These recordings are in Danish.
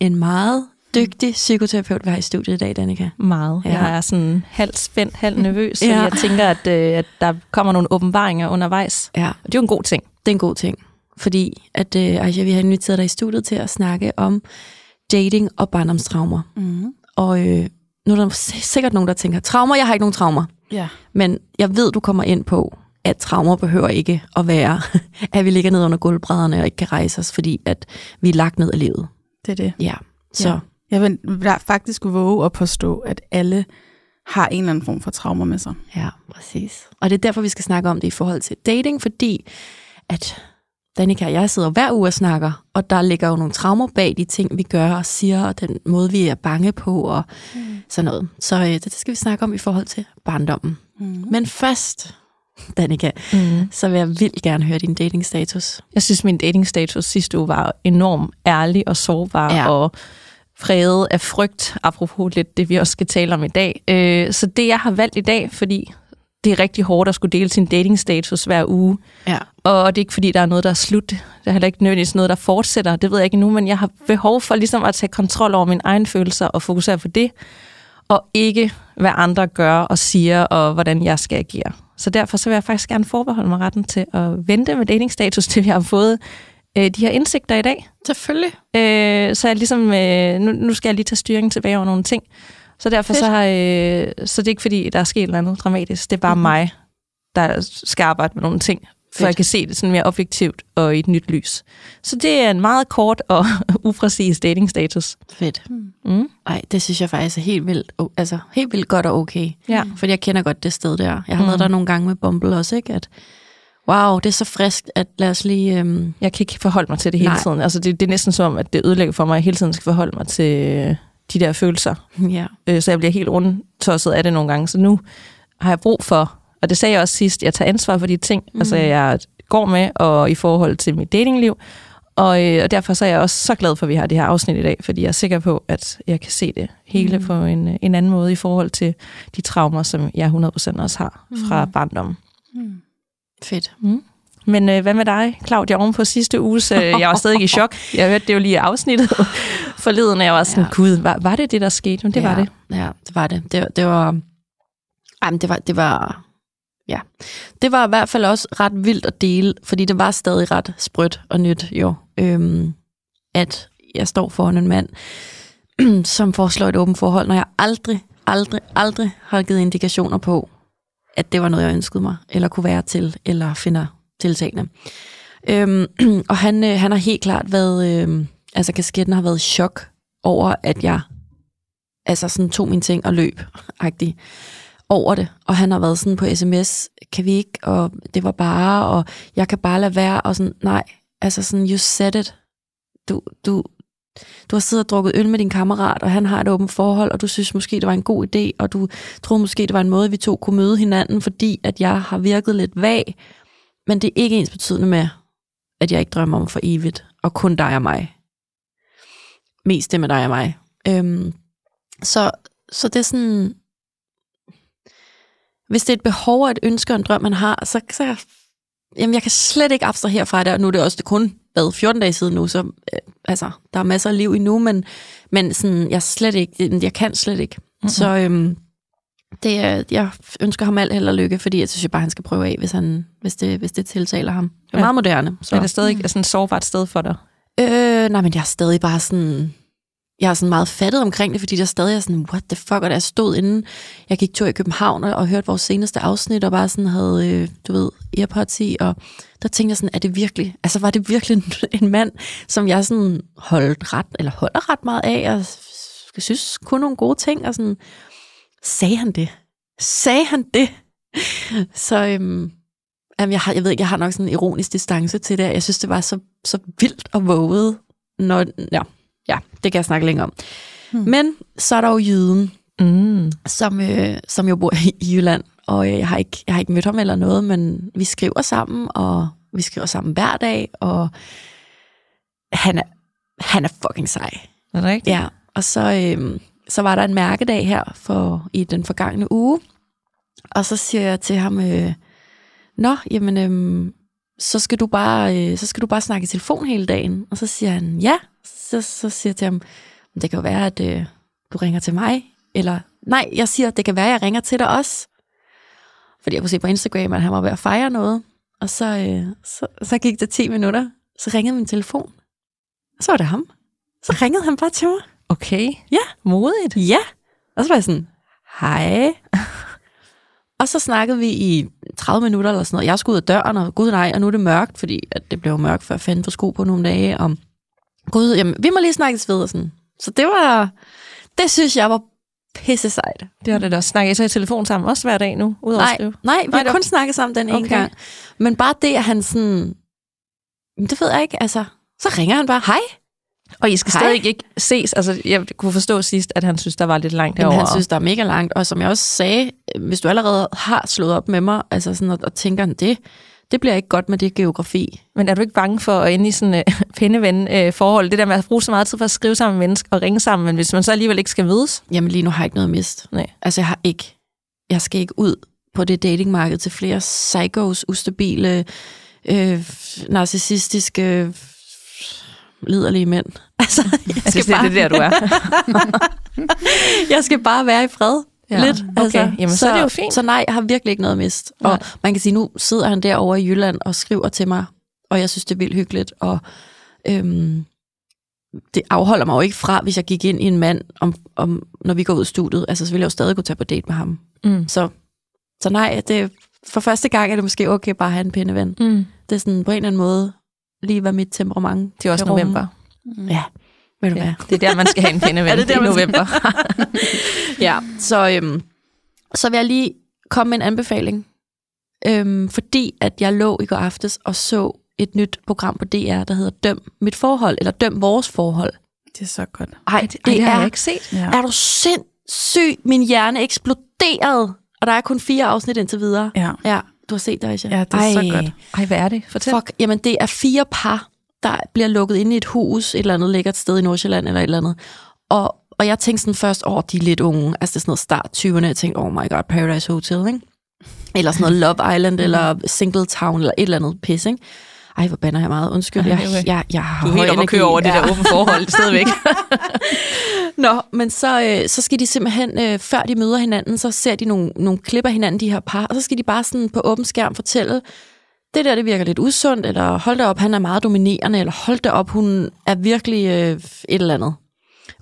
En meget dygtig psykoterapeut, vi har i studiet i dag, Danika. Meget. Ja. Jeg er sådan halvt spændt, halvt nervøs, Ja. jeg tænker, at, øh, at der kommer nogle åbenbaringer undervejs. Ja, Og det er jo en god ting. det er en god ting. Fordi at, øh, Aisha, vi har inviteret dig i studiet til at snakke om dating og barndomstraumer. Mm-hmm. Og øh, nu er der sikkert nogen, der tænker, traumer, jeg har ikke nogen traumer. Ja. Men jeg ved, du kommer ind på, at traumer behøver ikke at være, at vi ligger ned under gulvbrædderne og ikke kan rejse os, fordi at vi er lagt ned af livet. Det er det. Ja, så Ja. Jeg vil faktisk våge at påstå, at alle har en eller anden form for traumer med sig. Ja, præcis. Og det er derfor, vi skal snakke om det i forhold til dating, fordi at Danika og jeg sidder hver uge og snakker, og der ligger jo nogle traumer bag de ting, vi gør og siger, og den måde, vi er bange på, og mm. sådan noget. Så øh, det, det skal vi snakke om i forhold til barndommen. Mm. Men først, Danika, Mm. så vil jeg vildt gerne høre din datingstatus. Jeg synes, min datingstatus sidste uge var enormt ærlig og sårbar Ja. og præget af frygt, apropos lidt det, vi også skal tale om i dag. Øh, Så det, jeg har valgt i dag, fordi det er rigtig hårdt at skulle dele sin datingstatus hver uge, Ja. Og det er ikke, fordi der er noget, der er slut. Der er heller ikke nødvendigvis noget, der fortsætter. Det ved jeg ikke nu, men jeg har behov for ligesom at tage kontrol over mine egne følelser og fokusere på det, og ikke hvad andre gør og siger, og hvordan jeg skal agere. Så derfor så vil jeg faktisk gerne forbeholde mig retten til at vente med datingstatus, til vi har fået øh, de her indsigter i dag. Selvfølgelig. Øh, så jeg ligesom, øh, nu, nu skal jeg lige tage styringen tilbage over nogle ting. Så derfor Fedt. så, har, øh, så det er ikke fordi, der er sket noget dramatisk. Det er bare Mhm. mm-hmm. mig, der skal arbejde med nogle ting, for Fedt. jeg kan se det sådan mere objektivt og i et nyt lys. Så det er en meget kort og upræcis datingstatus. Fedt. Mm. Ej, det synes jeg faktisk er helt vildt, altså helt vildt godt og okay. Ja. Fordi jeg kender godt det sted der. Jeg har mm. Været der nogle gange med Bumble også, ikke? At, wow, det er så friskt, at lad os lige... Øhm, Jeg kan ikke forholde mig til det hele Nej. tiden. Altså det, det er næsten som, om, at det ødelægger for mig, at jeg hele tiden skal forholde mig til øh, de der følelser. ja. Øh, så jeg bliver helt rundtosset af det nogle gange. Så nu har jeg brug for, og det sagde jeg også sidst, jeg tager ansvar for de ting, mm. altså jeg går med, og i forhold til mit datingliv. Og, øh, og derfor så er jeg også så glad for, at vi har det her afsnit i dag, fordi jeg er sikker på, at jeg kan se det hele mm. på en, en anden måde i forhold til de traumer, som jeg 100% også har fra mm. barndommen. Fedt. Men øh, hvad med dig, Claudia, oven på sidste uges? Øh, jeg var stadig i chok. Jeg hørte det jo lige i afsnittet forleden, og jeg var sådan, ja. gud, var, var det det, der skete? Men det ja, var det. Ja, det var det. Det, det var... Jamen, det var, det var... Ja. Det var i hvert fald også ret vildt at dele, fordi det var stadig ret sprødt og nyt, jo. Øhm, at jeg står foran en mand, som foreslår et åbent forhold, når jeg aldrig, aldrig, aldrig har givet indikationer på, at det var noget, jeg ønskede mig, eller kunne være til, eller finder tiltagende. Øhm, og han, øh, han har helt klart været, øh, altså kasketten har været i chok over, at jeg altså sådan tog mine ting og løb, agtig, over det. Og han har været sådan på sms, kan vi ikke, og det var bare, og jeg kan bare lade være, og sådan, nej, altså sådan, you said it. Du, du, du har siddet og drukket øl med din kammerat, og han har et åbent forhold, og du synes måske, det var en god idé, og du troede måske, det var en måde, vi to kunne møde hinanden, fordi at jeg har virket lidt vag, men det er ikke ens betydende med, at jeg ikke drømmer om for evigt, og kun dig og mig. Mest det med dig og mig. Øhm, så, så det er sådan, hvis det er et behov og et ønske og en drøm, man har, så, så jamen, jeg kan slet ikke abstrahere fra det, og nu er det også det kun hvad, 14 dage siden nu, så øh, altså, der er masser af liv endnu, men, men sådan, jeg, slet ikke, jeg kan slet ikke. Mm-hmm. Så øhm, det, er- jeg ønsker ham alt held og lykke, fordi jeg synes jo bare, han skal prøve af, hvis, han, hvis, det, hvis det tiltaler ham. Det er Ja. meget moderne. Så. Er det stadig mm. sådan et sårbart sted for dig? Øh, nej, men jeg er stadig bare sådan... Jeg er sådan meget fattet omkring det, fordi der stadig er sådan, what the fuck, og der stod inden, jeg gik tur i København og, og hørte vores seneste afsnit, og bare sådan havde, øh, du ved, Earpods i, og der tænkte jeg sådan, er det virkelig, altså var det virkelig en, en mand, som jeg sådan holdt ret, eller holder ret meget af, og jeg synes kun nogle gode ting, og sådan, sagde han det? Sagde han det? Så øhm, jamen, jeg, har, jeg ved ikke, jeg har nok sådan en ironisk distance til det. Jeg synes, det var så, så vildt og våget når, ja, ja, det kan jeg snakke længere om. Hmm. Men så er der jo jyden, Mm. som, øh, som jo bor i, Jylland, og øh, jeg, har ikke, jeg har ikke mødt ham eller noget, men vi skriver sammen, og vi skriver sammen hver dag, og han er, han er fucking sej. Er det rigtigt? Ja, og så, øh, så var der en mærkedag her for i den forgangne uge, og så siger jeg til ham, øh, Nå, jamen, øh, så, skal du bare, øh, så skal du bare snakke i telefon hele dagen. Og så siger han, ja. Så, så siger jeg til ham, det kan jo være, at øh, du ringer til mig. Eller, nej, jeg siger, det kan være, at jeg ringer til dig også. Fordi jeg kunne se på Instagram, at han var ved at fejre noget. Og så, øh, så, så gik det 10 minutter, så ringede min telefon. Og så var det ham. Så ringede han bare til mig. Okay. Ja. Modigt. Ja. Og så var jeg sådan, hej. og så snakkede vi i 30 minutter eller sådan noget. Jeg skulle ud af døren, og gud nej, og nu er det mørkt, fordi at det blev mørkt, før fanden for sko på nogle dage. Og gud, jamen, vi må lige snakkes ved og sådan. Så det var, det synes jeg var pisse sejt. Det var det da også. Snakker I så i telefon sammen også hver dag nu, at Nej, skrive? nej, vi Nej, har kun snakket sammen den ene Okay. gang. Men bare det, at han sådan, det ved jeg ikke, altså, så ringer han bare, hej. Og I skal Hej. stadig ikke ses. Altså, jeg kunne forstå sidst, at han synes, der var lidt langt Jamen, herover. han synes, der er mega langt. Og som jeg også sagde, hvis du allerede har slået op med mig, altså sådan, og, og tænker, det, det bliver ikke godt med det geografi. Men er du ikke bange for at ende i sådan uh, pindeven-forhold? det der med at bruge så meget tid for at skrive sammen med mennesker og ringe sammen, men hvis man så alligevel ikke skal mødes? Jamen lige nu har jeg ikke noget mist. Nej. Altså jeg har ikke, jeg skal ikke ud på det datingmarked til flere psychos, ustabile, øh, narcissistiske, liderlige mænd. Altså, jeg Jeg synes, det er det der, du er. jeg skal bare være i fred. Ja, lidt. Altså, okay. Jamen, så er det jo fint. Så nej, jeg har virkelig ikke noget mist. Nej. Og man kan sige, nu sidder han derovre i Jylland og skriver til mig, og jeg synes, det er vildt hyggeligt. Og øhm, det afholder mig jo ikke fra, hvis jeg gik ind i en mand, om, om, når vi går ud i studiet. Altså, så ville jeg jo stadig kunne tage på date med ham. Mm. Så, så nej, det, for første gang er det måske okay bare at have en pindeven. Mm. Det er sådan på en eller anden måde lige, hvad mit temperament Det er også november. Ja, ved du hvad? Ja, det er der, man skal have en pindeven. Er det der, i november. Ja, så, øhm, så vil jeg lige komme med en anbefaling. Øhm, fordi at jeg lå i går aftes og så et nyt program på DR, der hedder Døm mit forhold, eller Døm vores forhold. Det er så godt. Ej, det, det har er, jeg ikke set. Ja. er du sindssyg? Min hjerne eksploderede, og der er kun fire afsnit indtil videre. Ja. Ja, du har set det, Aisha? Ja, det er så godt. Ej, hvad er det? Fortæl. Fuck, jamen det er fire par, der bliver lukket inde i et hus, et eller andet lækkert sted i Nordsjælland eller et eller andet. Og, og jeg tænkte sådan først, åh, de er lidt unge. Altså det er sådan noget start 20'erne. Jeg tænkte, oh my god, Paradise Hotel, ikke? Eller sådan noget Love Island, eller Singletown, eller et eller andet pis, ikke? Ej, hvor bander jeg meget. Undskyld, jeg, okay. jeg, jeg har Du er helt oppe at køre over det Ja. der åbne forhold stadigvæk. Nå, men så, øh, så skal de simpelthen, øh, før de møder hinanden, så ser de nogle, nogle klip af hinanden, de her par, og så skal de bare sådan på åben skærm fortælle, det der, det virker lidt usundt, eller hold da op, han er meget dominerende, eller hold da op, hun er virkelig øh, et eller andet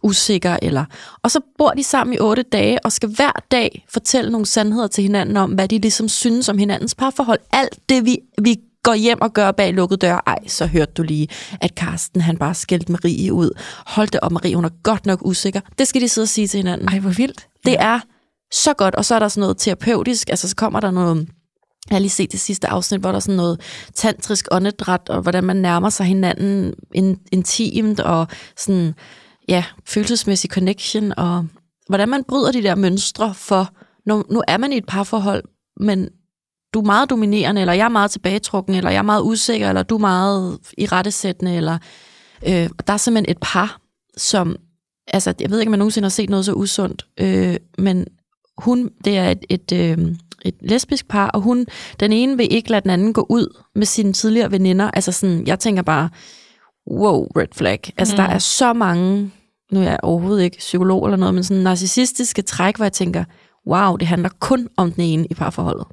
usikker, eller... Og så bor de sammen i otte dage, og skal hver dag fortælle nogle sandheder til hinanden om, hvad de ligesom synes om hinandens parforhold. Alt det, vi, vi går hjem og gør bag lukkede døre. Ej, så hørte du lige, at Karsten, han bare skældte Marie ud. Hold da op, Marie, hun er godt nok usikker. Det skal de sidde og sige til hinanden. Ej, hvor vildt. Det er så godt, og så er der sådan noget terapeutisk, altså så kommer der noget, jeg har lige set det sidste afsnit, hvor der er sådan noget tantrisk åndedræt, og hvordan man nærmer sig hinanden in, intimt, og sådan, ja, følelsesmæssig connection, og hvordan man bryder de der mønstre, for nu, nu er man i et parforhold, men du er meget dominerende, eller jeg er meget tilbagetrukken, eller jeg er meget usikker, eller du er meget i rettesættende, eller øh, der er simpelthen et par, som altså, jeg ved ikke, om man nogensinde har set noget så usundt, øh, men hun, det er et, et, øh, et lesbisk par, og hun, den ene vil ikke lade den anden gå ud med sine tidligere veninder. Altså sådan, jeg tænker bare, wow, red flag. Altså, mm. der er så mange, nu er jeg overhovedet ikke psykolog eller noget, men sådan narcissistiske træk, hvor jeg tænker, wow, det handler kun om den ene i parforholdet.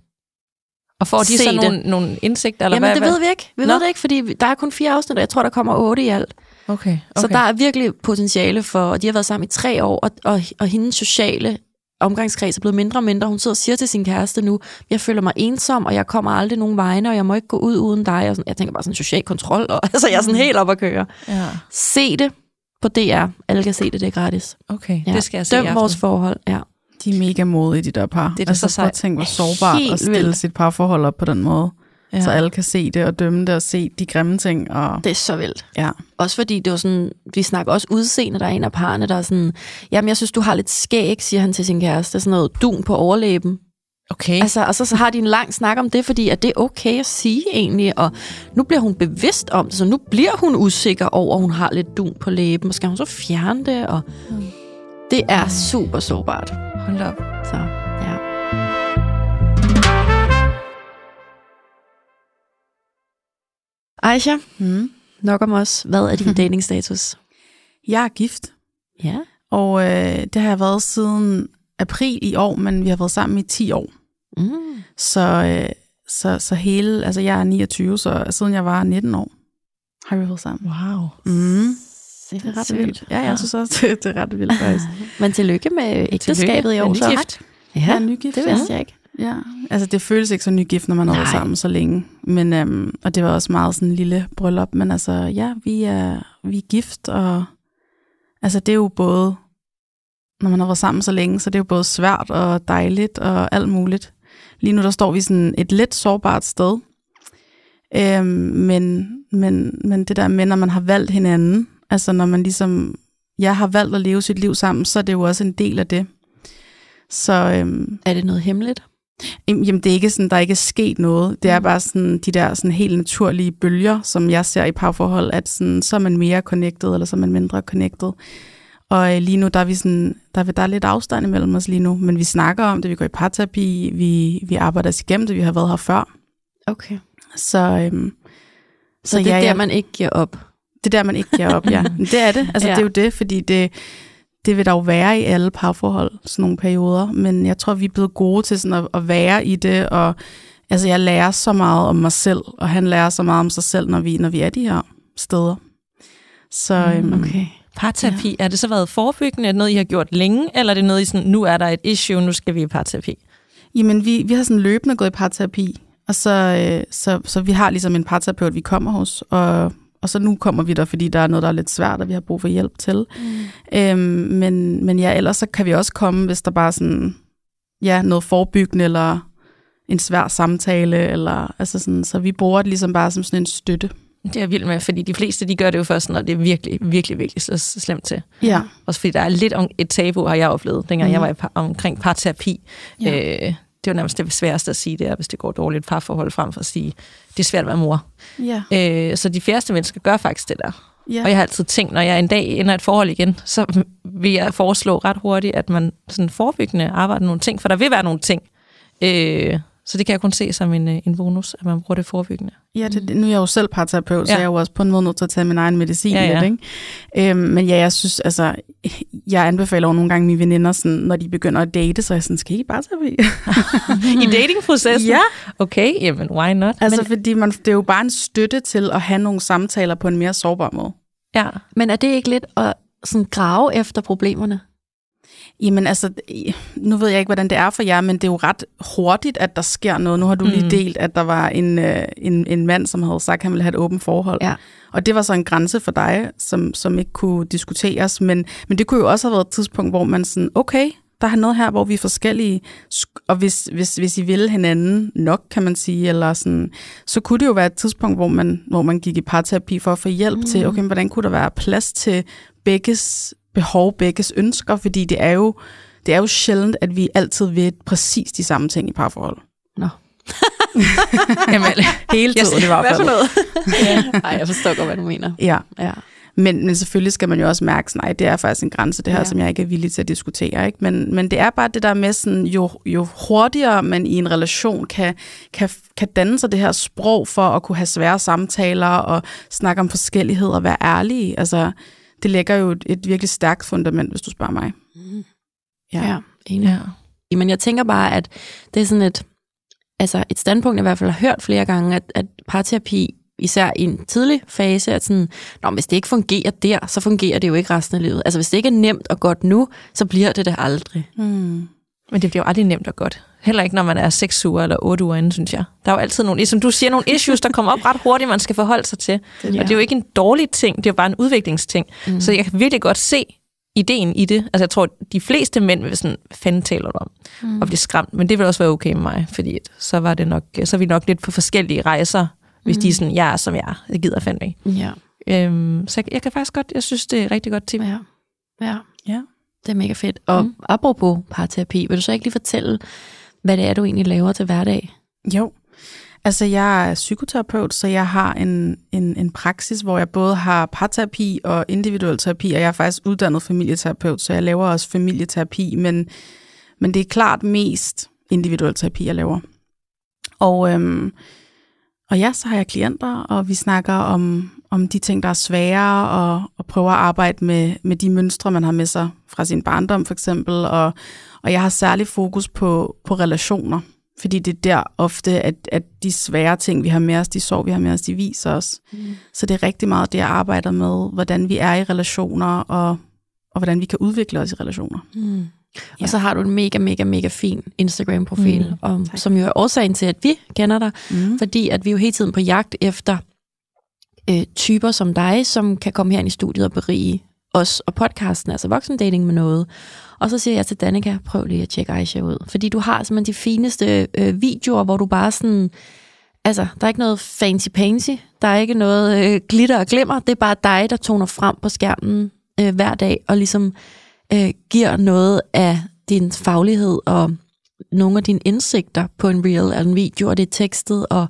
Og får de Se så det. nogle, nogle indsigter? Eller Jamen, hvad, det hvad? ved vi ikke. Vi Nå. ved det ikke, fordi der er kun fire afsnit, og jeg tror, der kommer otte i alt. Okay, okay. Så der er virkelig potentiale for, og de har været sammen i tre år, og, og, og hendes sociale omgangskreds er blevet mindre og mindre. Hun sidder og siger til sin kæreste nu, jeg føler mig ensom, og jeg kommer aldrig nogen vegne, og jeg må ikke gå ud uden dig. Og sådan, jeg tænker bare sådan social kontrol, og altså jeg er sådan helt op at køre. Ja, Se det på DR. Alle kan se det, det er gratis. okay. Ja. Det skal jeg se Døm vores forhold, ja. De er mega modige, de der par. Det er altså, så sejt. tænke, hvor sårbart at stille vildt. sit parforhold op på den måde. Ja. så alle kan se det og dømme det og se de grimme ting. Og, Det er så vildt. ja. Også fordi det var sådan, vi snakker også udseende, der er en af parerne, der er sådan, jamen jeg synes, du har lidt skæg, siger han til sin kæreste, sådan noget dun på overlæben. Okay. Altså, og så, så har de en lang snak om det, fordi at det er okay at sige egentlig, og nu bliver hun bevidst om det, så nu bliver hun usikker over, at hun har lidt dun på læben, og skal hun så fjerne det, og det er super sårbart. Hold op. Aisha, Mm. nok om os. Hvad er din datingstatus? Jeg er gift, Ja. og øh, det har jeg været siden april i år, men vi har været sammen i 10 år. Mm. Så, øh, så, så hele, altså jeg er 29, så siden jeg var 19 år, har vi været sammen. Wow. Mm. Det Det er ret vildt. Ja, jeg synes også, det, det er ret vildt faktisk. Men tillykke med ægteskabet i år. så. nygift. Ja, er nygift. det vidste jeg ikke. Ja, altså det føles ikke så nygift, når man har været sammen så længe. Men, øhm, og det var også meget sådan en lille bryllup. Men altså, ja, vi er, vi er gift, og altså det er jo både, når man har været sammen så længe, så det er jo både svært og dejligt og alt muligt. Lige nu der står vi sådan et lidt sårbart sted. Øhm, men, men, men det der med, når man har valgt hinanden, altså når man ligesom, jeg har valgt at leve sit liv sammen, så er det jo også en del af det. Så øhm, Er det noget hemmeligt? Jamen, det er ikke sådan, der er ikke sket noget. Det er bare sådan de der sådan helt naturlige bølger, som jeg ser i parforhold, at sådan, så er man mere connected, eller så er man mindre connected. Og øh, lige nu, der er, vi sådan, der, er, der er lidt afstand imellem os lige nu, men vi snakker om det, vi går i parterapi, vi, vi arbejder os igennem det, vi har været her før. Okay. Så, øhm, Så, så det er ja, der, man ikke giver op. det er der, man ikke giver op, ja. Det er det. Altså, ja. det er jo det, fordi det, det vil der jo være i alle parforhold, sådan nogle perioder. Men jeg tror, vi er blevet gode til sådan at, at være i det, og altså, jeg lærer så meget om mig selv, og han lærer så meget om sig selv, når vi, når vi er de her steder. Så øhm, Okay. Parterapi, ja. er det så været forebyggende? Er det noget, I har gjort længe? Eller er det noget, I sådan, nu er der et issue, nu skal vi i parterapi? Jamen, vi, vi har sådan løbende gået i parterapi, og så, øh, så, så vi har ligesom en parterapeut, vi kommer hos, og, og så nu kommer vi der, fordi der er noget, der er lidt svært, og vi har brug for hjælp til. Mm. Øhm, men, men ja, ellers så kan vi også komme, hvis der bare er sådan, ja, noget forebyggende, eller en svær samtale, eller altså sådan, så vi bruger det ligesom bare som sådan en støtte. Det er jeg vild med, fordi de fleste, de gør det jo først, når det er virkelig, virkelig, virkelig så slemt til. Ja. Også fordi der er lidt et tabu, har jeg oplevet, dengang Mhm. jeg var i par, omkring parterapi. Ja. Øh, det var nærmest det sværeste at sige, det er, hvis det går dårligt parforhold, frem for at sige, det er svært at være mor. Ja. Øh, så de færreste mennesker gør faktisk det der. ja. Og jeg har altid tænkt, når jeg en dag ender et forhold igen, så vil jeg foreslå ret hurtigt, at man sådan forebyggende arbejder nogle ting, for der vil være nogle ting. Øh, så det kan jeg kun se som en, øh, en bonus, at man bruger det forebyggende. Ja, det, det- nu er jeg jo selv parterapeut, så Ja. jeg er jo også på en måde nødt til at tage min egen medicin Ja, ja, lidt, ikke? Øhm, men ja, jeg synes, altså, jeg anbefaler jo nogle gange mine veninder, sådan, når de begynder at date, så er jeg sådan, skal I ikke bare terapi? I datingprocessen? Ja. Okay, jamen why not? altså, fordi man, det er jo bare en støtte til at have nogle samtaler på en mere sårbar måde. ja. Men er det ikke lidt at sådan grave efter problemerne? Jamen altså, nu ved jeg ikke, hvordan det er for jer, men det er jo ret hurtigt, at der sker noget. Nu har du lige Mm. delt, at der var en, øh, en, en mand, som havde sagt, at han ville have et åbent forhold. Ja. Og det var så en grænse for dig, som, som ikke kunne diskuteres. Men, men det kunne jo også have været et tidspunkt, hvor man sådan, okay, der er noget her, hvor vi er forskellige. Sk- Og hvis, hvis, hvis I ville hinanden nok, kan man sige, eller sådan, så kunne det jo være et tidspunkt, hvor man, hvor man gik i parterapi for at få hjælp mm. til, okay, men hvordan kunne der være plads til begges behov, begges ønsker, fordi det er jo, det er jo sjældent, at vi altid ved præcis de samme ting i parforhold. Nå. Jamen, Hele tiden i hvert Hvad fald. for noget? Nej, jeg forstår godt, hvad du mener. Ja, Ja. men, men selvfølgelig skal man jo også mærke, nej, det er faktisk en grænse, det her, ja. som jeg ikke er villig til at diskutere. Ikke? Men, men det er bare det der med, sådan, jo, jo hurtigere man i en relation kan, kan, kan danne sig det her sprog for at kunne have svære samtaler og snakke om forskellighed og være ærlige. Altså, det lægger jo et, et virkelig stærkt fundament, hvis du spørger mig. Ja, ja enig. ja. Men jeg tænker bare, at det er sådan et, altså et standpunkt, jeg i hvert fald har hørt flere gange, at, at parterapi, især i en tidlig fase, at sådan, Nå, hvis det ikke fungerer der, så fungerer det jo ikke resten af livet. Altså hvis det ikke er nemt og godt nu, så bliver det det aldrig. Hmm. Men det bliver jo aldrig nemt og godt. Heller ikke, når man er 6 uger eller 8 uger inde, synes jeg. Der er jo altid nogle, som du siger, nogle issues, der kommer op ret hurtigt, man skal forholde sig til. Det, Og det er jo ikke en dårlig ting, det er jo bare en udviklingsting. Mm. Så jeg kan virkelig godt se, ideen i det. Altså jeg tror, de fleste mænd vil sådan, fanden taler du om? Mm. Og blive skræmt. Men det vil også være okay med mig, fordi så, var det nok, så er vi nok lidt på forskellige rejser, hvis mm. de er sådan, jeg er som jeg er. Det gider fandme ikke. Ja. Øhm, så jeg, jeg kan faktisk godt, jeg synes, det er rigtig godt tip. Ja. ja. Ja. Det er mega fedt. Og mm. apropos parterapi, vil du så ikke lige fortælle, hvad det er, du egentlig laver til hverdag? Jo. Altså, jeg er psykoterapeut, så jeg har en, en, en praksis, hvor jeg både har parterapi og individuel terapi, og jeg er faktisk uddannet familieterapeut, så jeg laver også familieterapi, men, men det er klart mest individuel terapi, jeg laver. Og, øhm, og ja, så har jeg klienter, og vi snakker om, om de ting, der er svære, og, og prøver at arbejde med, med de mønstre, man har med sig fra sin barndom for eksempel. Og, og jeg har særlig fokus på, på relationer, fordi det er der ofte, at, at de svære ting, vi har med os, de sår, vi har med os, de viser os. Mm. Så det er rigtig meget det, jeg arbejder med, hvordan vi er i relationer, og, og hvordan vi kan udvikle os i relationer. Mm. Ja. Og så har du en mega, mega, mega fin Instagram-profil, mm, om, som jo er årsagen til, at vi kender dig, mm. fordi at vi jo hele tiden på jagt efter øh, typer som dig, som kan komme her i studiet og berige os og podcasten, altså voksendating med noget. Og så siger jeg til Danika, prøv lige at tjekke Aisha ud. Fordi du har simpelthen de fineste øh, videoer, hvor du bare sådan... Altså, der er ikke noget fancy-pansy. Der er ikke noget øh, glitter og glimmer. Det er bare dig, der toner frem på skærmen øh, hver dag, og ligesom øh, giver noget af din faglighed og nogle af dine indsigter på en reel eller en video, og det er tekstet, og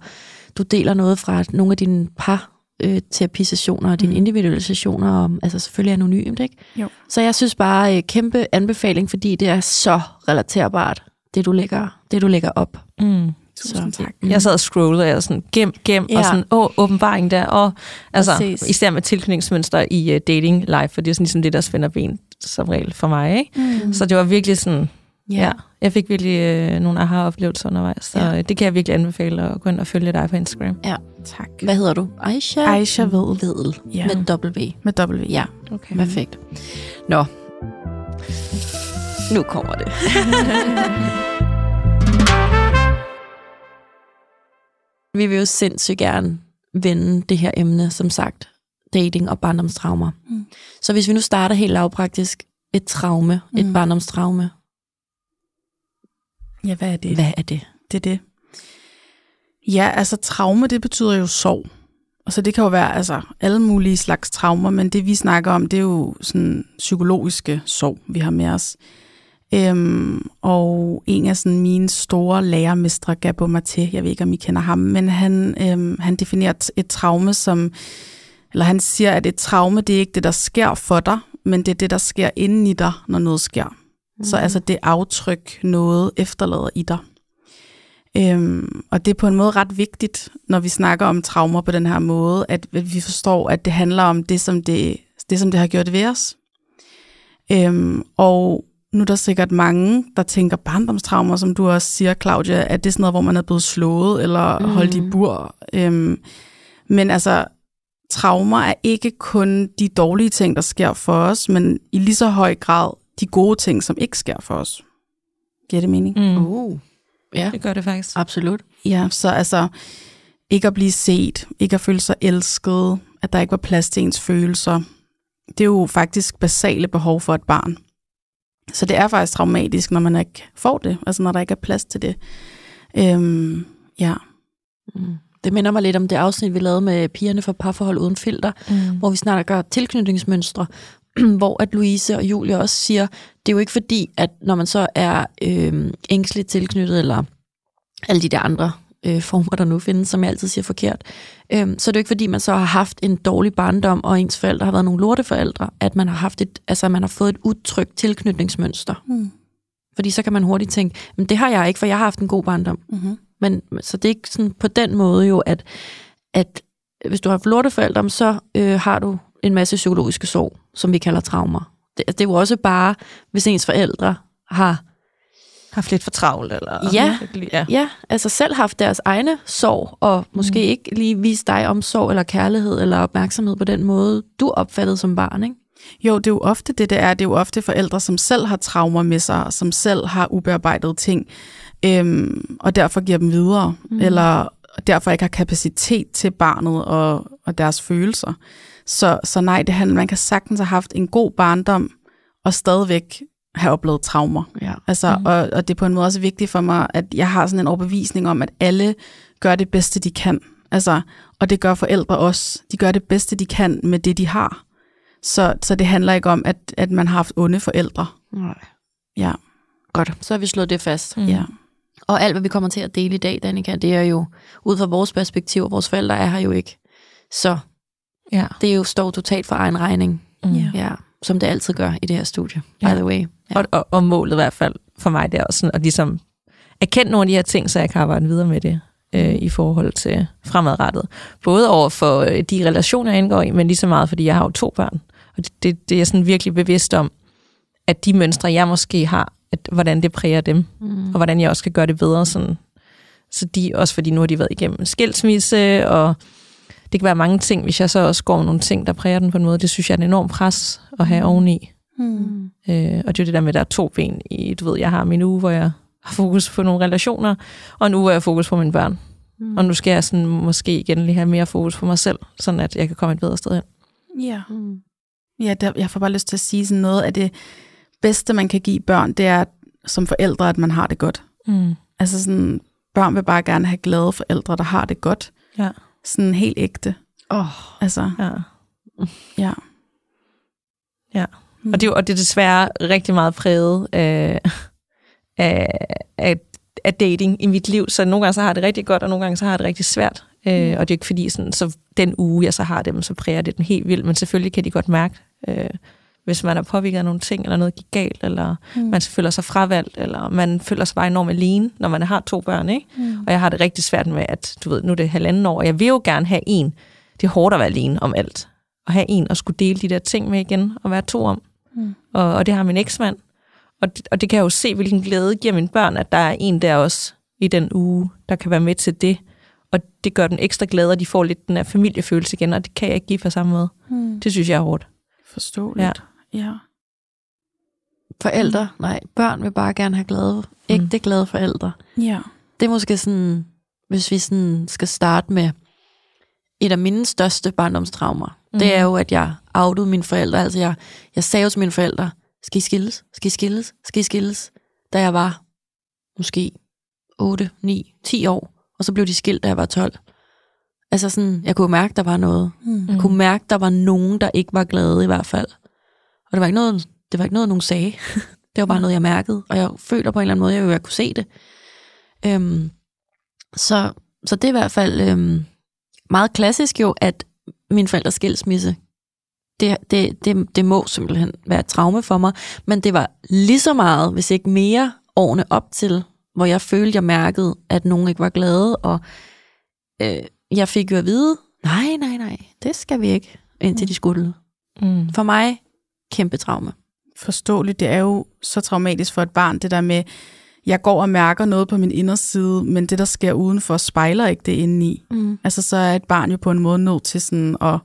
du deler noget fra nogle af dine par øh, terapisessioner og dine mm. individuelle sessioner, og, altså selvfølgelig anonymt, ikke? Jo. Så jeg synes bare, øh, kæmpe anbefaling, fordi det er så relaterbart, det du lægger, det du lægger op. Mm. Tusind så, tak. Mm. Jeg sad og scrollede, og jeg sådan, gem, gem, ja. og sådan, åh, åbenbaring der, og altså, Præcis. især med tilknytningsmønster i uh, dating life, for det er sådan ligesom det, der spænder ben som regel for mig, ikke? Mm. Så det var virkelig sådan, Ja. ja, jeg fik virkelig øh, nogle aha-oplevelser undervejs, så Ja. ja. det kan jeg virkelig anbefale at gå ind og følge dig på Instagram. ja. Tak. Hvad hedder du? Aisha? Aisha Vedel. Vedel. Ja. Med W. Med W. Ja, Okay. perfekt. Nå. Nu kommer det. Vi vil jo sindssygt gerne vende det her emne, som sagt, dating og barndomstraumer. Mm. Så hvis vi nu starter helt lavpraktisk, et traume, mm. et barndomstraume, Ja, hvad er det? hvad er det? Det er det. Ja, altså traume, det betyder jo sorg. Og så det kan jo være altså, alle mulige slags traumer, men det vi snakker om, det er jo sådan psykologiske sorg, vi har med os. Øhm, og en af sådan mine store lærermestre, Gabo Mate, jeg ved ikke, om I kender ham, men han, øhm, han definerer et, et traume som, eller han siger, at et traume, det er ikke det, der sker for dig, men det er det, der sker inden i dig, når noget sker. Mm. Så altså det aftryk, noget efterlader i dig. Øhm, og det er på en måde ret vigtigt, når vi snakker om traumer på den her måde, at vi forstår, at det handler om det, som det, det, som det har gjort ved os. Øhm, og nu er der sikkert mange, der tænker barndomstraumer, som du også siger, Claudia, at det er sådan noget, hvor man er blevet slået eller Mhm. mm. holdt i bur. Øhm, men altså, traumer er ikke kun de dårlige ting, der sker for os, men i lige så høj grad de gode ting, som ikke sker for os. Giver det mening? Mm. Uh. Ja, Det gør det faktisk. absolut. Ja, så altså ikke at blive set, ikke at føle sig elsket, at der ikke var plads til ens følelser. Det er jo faktisk basale behov for et barn. Så det er faktisk traumatisk, når man ikke får det, altså når der ikke er plads til det. Øhm, ja. Mm. Det minder mig lidt om det afsnit, vi lavede med pigerne for parforhold uden filter, Mm. hvor vi snakker tilknytningsmønstre, hvor at Louise og Julie også siger, det er jo ikke fordi, at når man så er øh, ængstligt tilknyttet, eller alle de der andre øh, former, der nu findes, som jeg altid siger forkert, øh, så er det jo ikke fordi, man så har haft en dårlig barndom, og ens forældre har været nogle lorteforældre, at man har haft et, altså man har fået et utrygt tilknytningsmønster. Mm. Fordi så kan man hurtigt tænke, men det har jeg ikke, for jeg har haft en god barndom. Mm-hmm. Men så det er ikke sådan på den måde jo, at, at hvis du har haft lorteforældre, så øh, har du en masse psykologiske sorg, som vi kalder traumer. Det, det er jo også bare, hvis ens forældre har Haft lidt for travlt, eller? Ja. ja. ja, altså selv haft deres egne sorg, og måske mm. ikke lige vist dig omsorg eller kærlighed eller opmærksomhed på den måde, du opfattede som barn, ikke? Jo, det er jo ofte det, det er. Det er jo ofte forældre, som selv har traumer med sig, som selv har ubearbejdede ting, øhm, og derfor giver dem videre, mm. eller derfor ikke har kapacitet til barnet og, og deres følelser. Så, så nej, det handler, man kan sagtens have haft en god barndom, og stadigvæk have oplevet traumer. Ja. Altså, mm. og, og det er på en måde også vigtigt for mig, at jeg har sådan en overbevisning om, at alle gør det bedste, de kan. Altså, og det gør forældre også. De gør det bedste, de kan med det, de har. Så, så det handler ikke om, at, at man har haft onde forældre. Nej. Ja. Godt, så har vi slået det fast. Mm. ja. Og alt, hvad vi kommer til at dele i dag, Danika, det er jo ud fra vores perspektiv, vores forældre er her jo ikke. Så Ja. det er jo står totalt for egen regning, Mm. Ja. ja, som det altid gør i det her studie, by Ja. the way. Ja. Og, og, og målet i hvert fald for mig, det er også sådan at ligesom erkende nogle af de her ting, så jeg kan arbejde videre med det øh, i forhold til fremadrettet. Både over for øh, de relationer, jeg indgår i, men lige så meget, fordi jeg har jo to børn. Og det, det, det er jeg sådan virkelig bevidst om, at de mønstre, jeg måske har, at, hvordan det præger dem, Mm. og hvordan jeg også kan gøre det bedre. Sådan. Så de, også fordi nu har de været igennem en skilsmisse, og det kan være mange ting, hvis jeg så også går nogle ting, der præger den på en måde. Det synes jeg er en enorm pres at have oveni. Mm. Øh, og det er jo det der med, at der er to ben i, du ved, jeg har min uge, hvor jeg har fokus på nogle relationer, og en uge, hvor jeg har fokus på mine børn. Mm. Og nu skal jeg sådan, måske igen lige have mere fokus på mig selv, sådan at jeg kan komme et bedre sted hen. Ja. Mm. Ja, der, jeg får bare lyst til at sige sådan noget af det bedste, man kan give børn, det er som forældre, at man har det godt. Mm. Altså sådan, børn vil bare gerne have glade forældre, der har det godt. Ja. Sådan helt ægte. Oh. Altså, Ja. ja. Ja. Mm. Og, det, er jo- og det er desværre rigtig meget præget af, af, af, af dating i mit liv. Så nogle gange så har jeg det rigtig godt, og nogle gange så har jeg det rigtig svært. Øh, og det er ikke fordi, sådan, så den uge, jeg så har dem, så præger det den helt vildt. Men selvfølgelig kan de godt mærke, øh, hvis man er påvirket af nogle ting, eller noget gik galt, eller Mm. man føler sig fravalgt, eller man føler sig bare enormt alene, når man har to børn. Ikke? Mm. Og jeg har det rigtig svært med, at du ved, nu er det halvanden år, og jeg vil jo gerne have en. Det er hårdt at være alene om alt. At have en og skulle dele de der ting med igen, og være to om. Mm. Og, og det har min eksmand. Og, det- og det kan jeg jo se, hvilken glæde giver mine børn, at der er en der også i den uge, der kan være med til det. Og det gør den ekstra glade, og de får lidt den her familiefølelse igen, og det kan jeg ikke give på samme måde. Mm. Det synes jeg er hårdt. Forståeligt. Ja. Ja. Forældre, nej, børn vil bare gerne have glade, ægte glade forældre. Ja. Det er måske sådan, hvis vi sådan skal starte med et af mine største barndomstraumer. Mm. Det er jo, at jeg outede mine forældre. Altså, jeg, jeg sagde til mine forældre, skal I skilles? Skal I skilles? Skal I skilles? Da jeg var måske 8, 9, 10 år. Og så blev de skilt, da jeg var 12. Altså sådan, jeg kunne mærke, der var noget. Mm. Jeg kunne mærke, der var nogen, der ikke var glade i hvert fald. Og det var ikke noget, det var ikke noget nogen sagde. det var bare noget, jeg mærkede. Og jeg føler på en eller anden måde, jeg, jeg kunne se det. Øhm, så, så det er i hvert fald øhm, meget klassisk jo, at min forældres skilsmisse, det, det, det, det må simpelthen være et traume for mig. Men det var lige så meget, hvis ikke mere, årene op til, hvor jeg følte, jeg mærkede, at nogen ikke var glade. Og øh, jeg fik jo at vide, nej, nej, nej, det skal vi ikke, indtil de skulle. Mm. For mig, kæmpe traume. Forståeligt. Det er jo så traumatisk for et barn, det der med, jeg går og mærker noget på min inderside, men det, der sker udenfor, spejler ikke det indeni. Mm. Altså, så er et barn jo på en måde nødt til sådan at,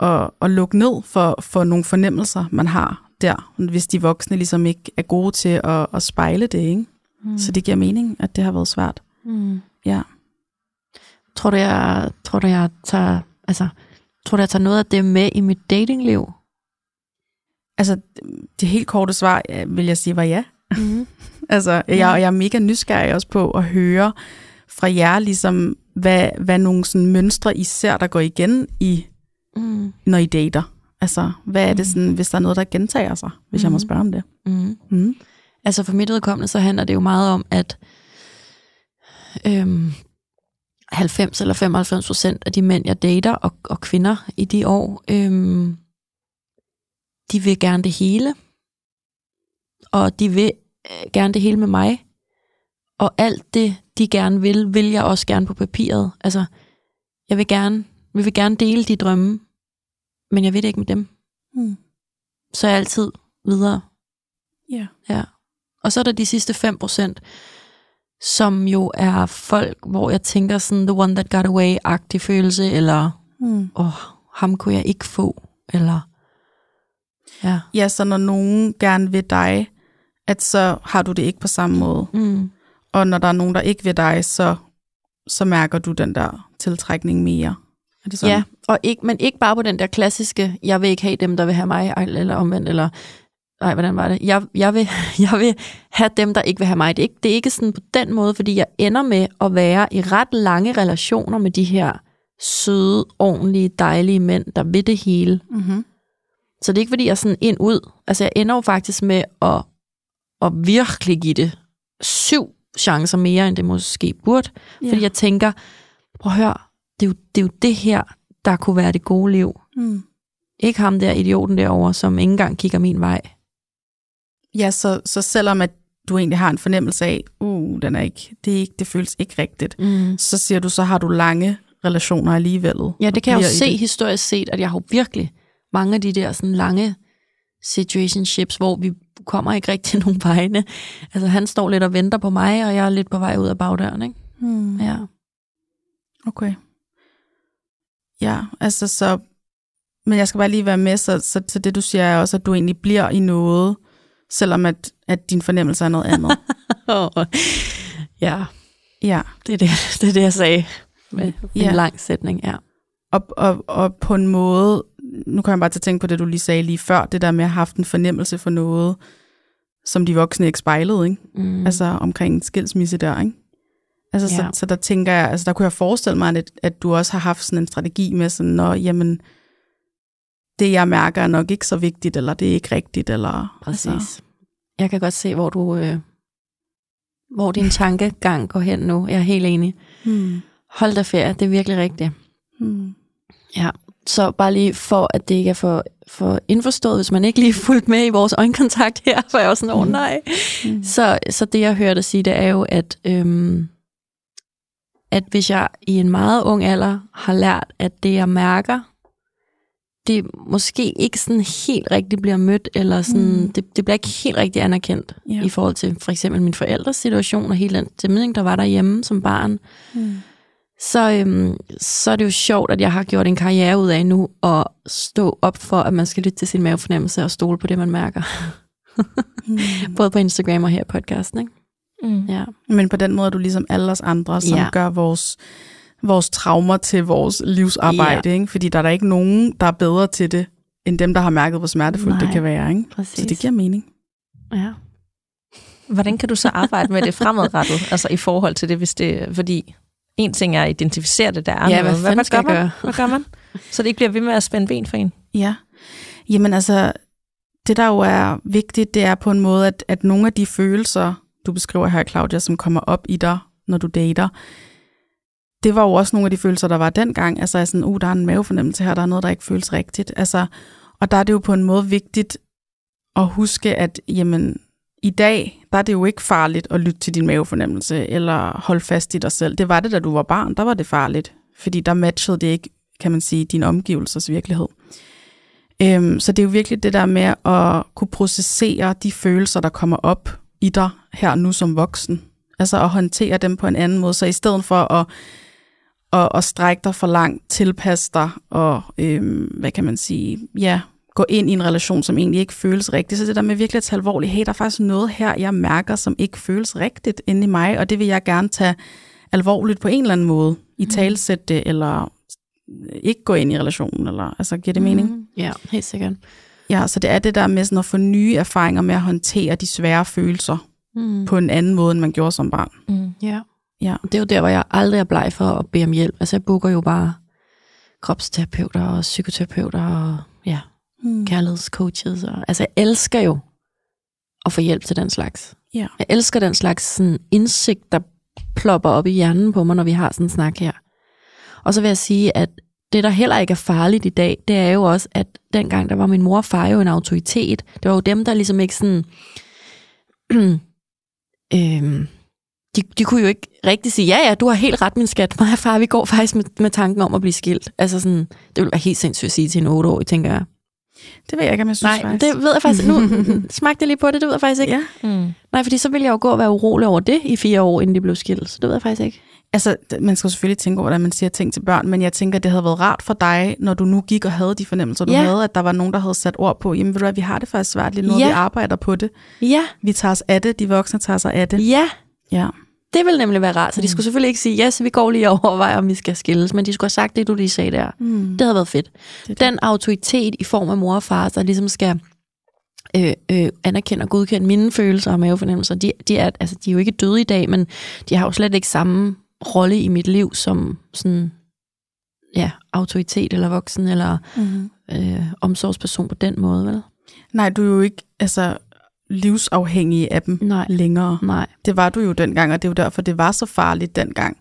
at, at lukke ned for, for nogle fornemmelser, man har der, hvis de voksne ligesom ikke er gode til at, at spejle det, ikke? Mm. Så det giver mening, at det har været svært. Mm. Ja. Tror du, jeg, tror du, jeg tager, altså, tror du, jeg tager noget af det med i mit datingliv? Altså, det helt korte svar, vil jeg sige, var ja. Mm. Altså, jeg, jeg er mega nysgerrig også på at høre fra jer, ligesom, hvad, hvad nogle sådan mønstre I ser, der går igen, i, Mm. når I dater. Altså, hvad er det sådan, hvis der er noget, der gentager sig, hvis mm. jeg må Mhm. spørge om det? Mm. Mm. Altså for mit vedkommende, så handler det jo meget om, at øhm, 90 eller 95 procent af de mænd, jeg dater, og, og kvinder i de år, øhm, de vil gerne det hele. Og de vil øh, gerne det hele med mig. Og alt det, de gerne vil, vil jeg også gerne på papiret. Altså, jeg vil gerne, vi vil gerne dele de drømme, men jeg ved det ikke med dem. Mm. Så er jeg altid videre. Ja. Ja. Og så er der de sidste 5%, som jo er folk, hvor jeg tænker sådan, the one that got away-agtig følelse, eller, Mm. åh, oh, ham kunne jeg ikke få, eller, ja. Ja, så når nogen gerne vil dig, at så har du det ikke på samme måde. Mm. Og når der er nogen, der ikke vil dig, så, så mærker du den der tiltrækning mere. Er det sådan? Ja, og ikke, men ikke bare på den der klassiske, jeg vil ikke have dem, der vil have mig, eller omvendt, eller nej, hvordan var det? Jeg, jeg, vil, jeg vil have dem, der ikke vil have mig. Det er, ikke, det er ikke sådan på den måde, fordi jeg ender med at være i ret lange relationer med de her søde, ordentlige, dejlige mænd, der ved det hele. Mm-hmm. Så det er ikke, fordi jeg sådan ind ud. Altså, jeg ender jo faktisk med at, at virkelig give det syv chancer mere, end det måske burde. Ja. Fordi jeg tænker, prøv at høre, det er, jo, det er jo det her, der kunne være det gode liv. Mm. Ikke ham der idioten derovre, som ikke engang kigger min vej. Ja, så, så selvom at du egentlig har en fornemmelse af, uh, den er ikke, det, er ikke, det føles ikke rigtigt, Mm. så siger du, så har du lange relationer alligevel. Ja, det kan jeg jo se det. historisk set, at jeg har virkelig mange af de der sådan lange situationships, hvor vi kommer ikke rigtig nogen vegne. Altså han står lidt og venter på mig, og jeg er lidt på vej ud af bagdøren, ikke? Hmm. Ja. Okay. Ja, altså så... Men jeg skal bare lige være med, så, så, så det du siger er også, at du egentlig bliver i noget, selvom at, at din fornemmelse er noget andet. ja, ja. det er det, det, er det jeg sagde med Ja. en lang sætning, ja. Og, og, og på en måde, nu kan jeg bare til at tænke på det, du lige sagde lige før, det der med at have haft en fornemmelse for noget, som de voksne ikke spejlede, ikke? Mm. Altså omkring en skilsmisse der, ikke? Altså, ja. Så, så der tænker jeg, altså der kunne jeg forestille mig, at, at du også har haft sådan en strategi med sådan, når, jamen, det jeg mærker er nok ikke så vigtigt, eller det er ikke rigtigt, eller... Præcis. Altså, Jeg kan godt se, hvor du... Øh, hvor din tankegang går hen nu. Jeg er helt enig. hmm, Hold da ferie, det er virkelig rigtigt. hmm, Ja, så bare lige for, at det ikke er for, for indforstået, hvis man ikke lige fulgt med i vores øjenkontakt her, for jeg var sådan, åh oh, nej. hmm. Så, så det, jeg hørte sige, det er jo, at, øhm, at hvis jeg i en meget ung alder har lært, at det, jeg mærker, det måske ikke sådan helt rigtigt bliver mødt, eller sådan, Mm. mm. det, det bliver ikke helt rigtigt anerkendt Ja. i forhold til for eksempel min forældres situation, og hele den stemning, der var derhjemme som barn, Hmm. Så, øhm, så er det jo sjovt, at jeg har gjort en karriere ud af nu at stå op for, at man skal lytte til sin mavefornemmelse og stole på det, man mærker. Hmm. Både på Instagram og her i podcasten, ikke? Mm. Ja. Men på den måde er du ligesom alle os andre, som ja. Gør vores, vores traumer til vores livsarbejde, ja. ikke? Fordi der er der ikke nogen, der er bedre til det, end dem, der har mærket, hvor smertefuldt det Nej, kan være, ikke? Præcis. Så det giver mening. Ja. Hvordan kan du så arbejde med det fremadrettet, altså i forhold til det, hvis det, fordi en ting er at identificere det, der er Ja, noget. hvad skal gør jeg man? gøre? Hvad gør man? Så det ikke bliver ved med at spænde ben for en. Ja. Jamen altså, det der jo er vigtigt, det er på en måde, at, at nogle af de følelser, du beskriver her, Claudia, som kommer op i dig, når du dater, det var jo også nogle af de følelser, der var dengang. Altså er sådan, uh, der er en mavefornemmelse her, der er noget, der ikke føles rigtigt. Altså, og der er det jo på en måde vigtigt at huske, at jamen, i dag, der er det jo ikke farligt at lytte til din mavefornemmelse, eller holde fast i dig selv. Det var det, da du var barn, der var det farligt, fordi der matchede det ikke, kan man sige, din omgivelsers virkelighed. Øhm, så det er jo virkelig det der med at kunne processere de følelser, der kommer op i dig her nu som voksen. Altså at håndtere dem på en anden måde. Så i stedet for at, at, at strække dig for langt, tilpasse dig og, øhm, hvad kan man sige, ja, gå ind i en relation, som egentlig ikke føles rigtigt. Så det der med virkelig at tage alvorligt, hey, der er faktisk noget her, jeg mærker, som ikke føles rigtigt inde i mig, og det vil jeg gerne tage alvorligt på en eller anden måde. I talsætte det, eller ikke gå ind i relationen, eller altså giver det mening? Mm, ja, helt sikkert. Ja, så det er det der med sådan at få nye erfaringer med at håndtere de svære følelser Mm. på en anden måde, end man gjorde som barn. Mm. Ja. Ja. Det er jo der, hvor jeg aldrig er bleg for at bede om hjælp. Altså, jeg booker jo bare kropsterapeuter og psykoterapeuter og ja, Mm. kærlighedscoaches. Og, altså, jeg elsker jo at få hjælp til den slags. Ja. Jeg elsker den slags sådan, indsigt, der plopper op i hjernen på mig, når vi har sådan en snak her. Og så vil jeg sige, at det, der heller ikke er farligt i dag, det er jo også, at dengang der var min mor og far jo en autoritet. Det var jo dem, der ligesom ikke sådan... øhm, de, de kunne jo ikke rigtig sige, ja, ja, du har helt ret, min skat. Mig og far, vi går faktisk med, med tanken om at blive skilt. Altså sådan, det ville være helt sindssygt at sige til en 8-årig, tænker jeg. Det ved jeg ikke, om jeg synes Nej, faktisk. det ved jeg faktisk Nu smagte jeg lige på det, det ved jeg faktisk ikke. Ja, Mm. Nej, fordi så ville jeg jo gå og være urolig over det i fire år, inden de blev skilt. Så det ved jeg faktisk ikke. altså man skal selvfølgelig tænke over, hvordan man siger ting til børn, men jeg tænker, det havde været rart for dig, når du nu gik og havde de fornemmelser, du Ja. havde, at der var nogen, der havde sat ord på, jamen ved du hvad, vi har det faktisk svært lige nu, Ja. og vi arbejder på det. Ja, Vi tager os af det, de voksne tager sig af det. ja. Ja. Det ville nemlig være rart. Så de skulle selvfølgelig ikke sige, ja, yes, vi går lige og overvejer, om vi skal skilles. Men de skulle have sagt det, du lige sagde der. Mm. Det havde været fedt. Det. Den autoritet i form af mor og far, der ligesom skal øh, øh, anerkender og godkender mine følelser og mavefornemmelser. De, de, er, altså, de er jo ikke døde i dag, men de har jo slet ikke samme rolle i mit liv som sådan, ja, autoritet eller voksen eller Mm-hmm. øh, omsorgsperson på den måde, vel? Nej, du er jo ikke altså, livsafhængig af dem Nej. længere. Nej. Det var du jo dengang, og det er jo derfor, det var så farligt dengang.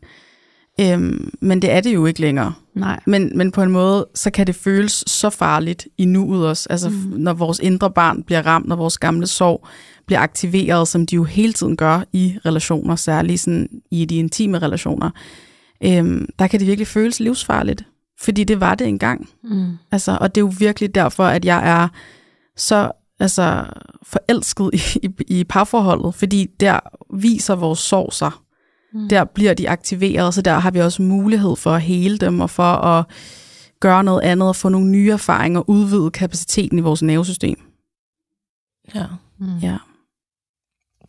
Øhm, men det er det jo ikke længere. Nej. Men, men på en måde, så kan det føles så farligt i nuet også. Altså, mm. når vores indre barn bliver ramt, når vores gamle sorg bliver aktiveret, som de jo hele tiden gør i relationer, særligt sådan i de intime relationer, øhm, der kan det virkelig føles livsfarligt. Fordi det var det engang. Mm. Altså, og det er jo virkelig derfor, at jeg er så altså, forelsket i, i, i parforholdet, fordi der viser vores sorg sig. Mm. Der bliver de aktiveret, så der har vi også mulighed for at hele dem, og for at gøre noget andet, og få nogle nye erfaringer, udvide kapaciteten i vores nervesystem. Ja. Mm. Ja.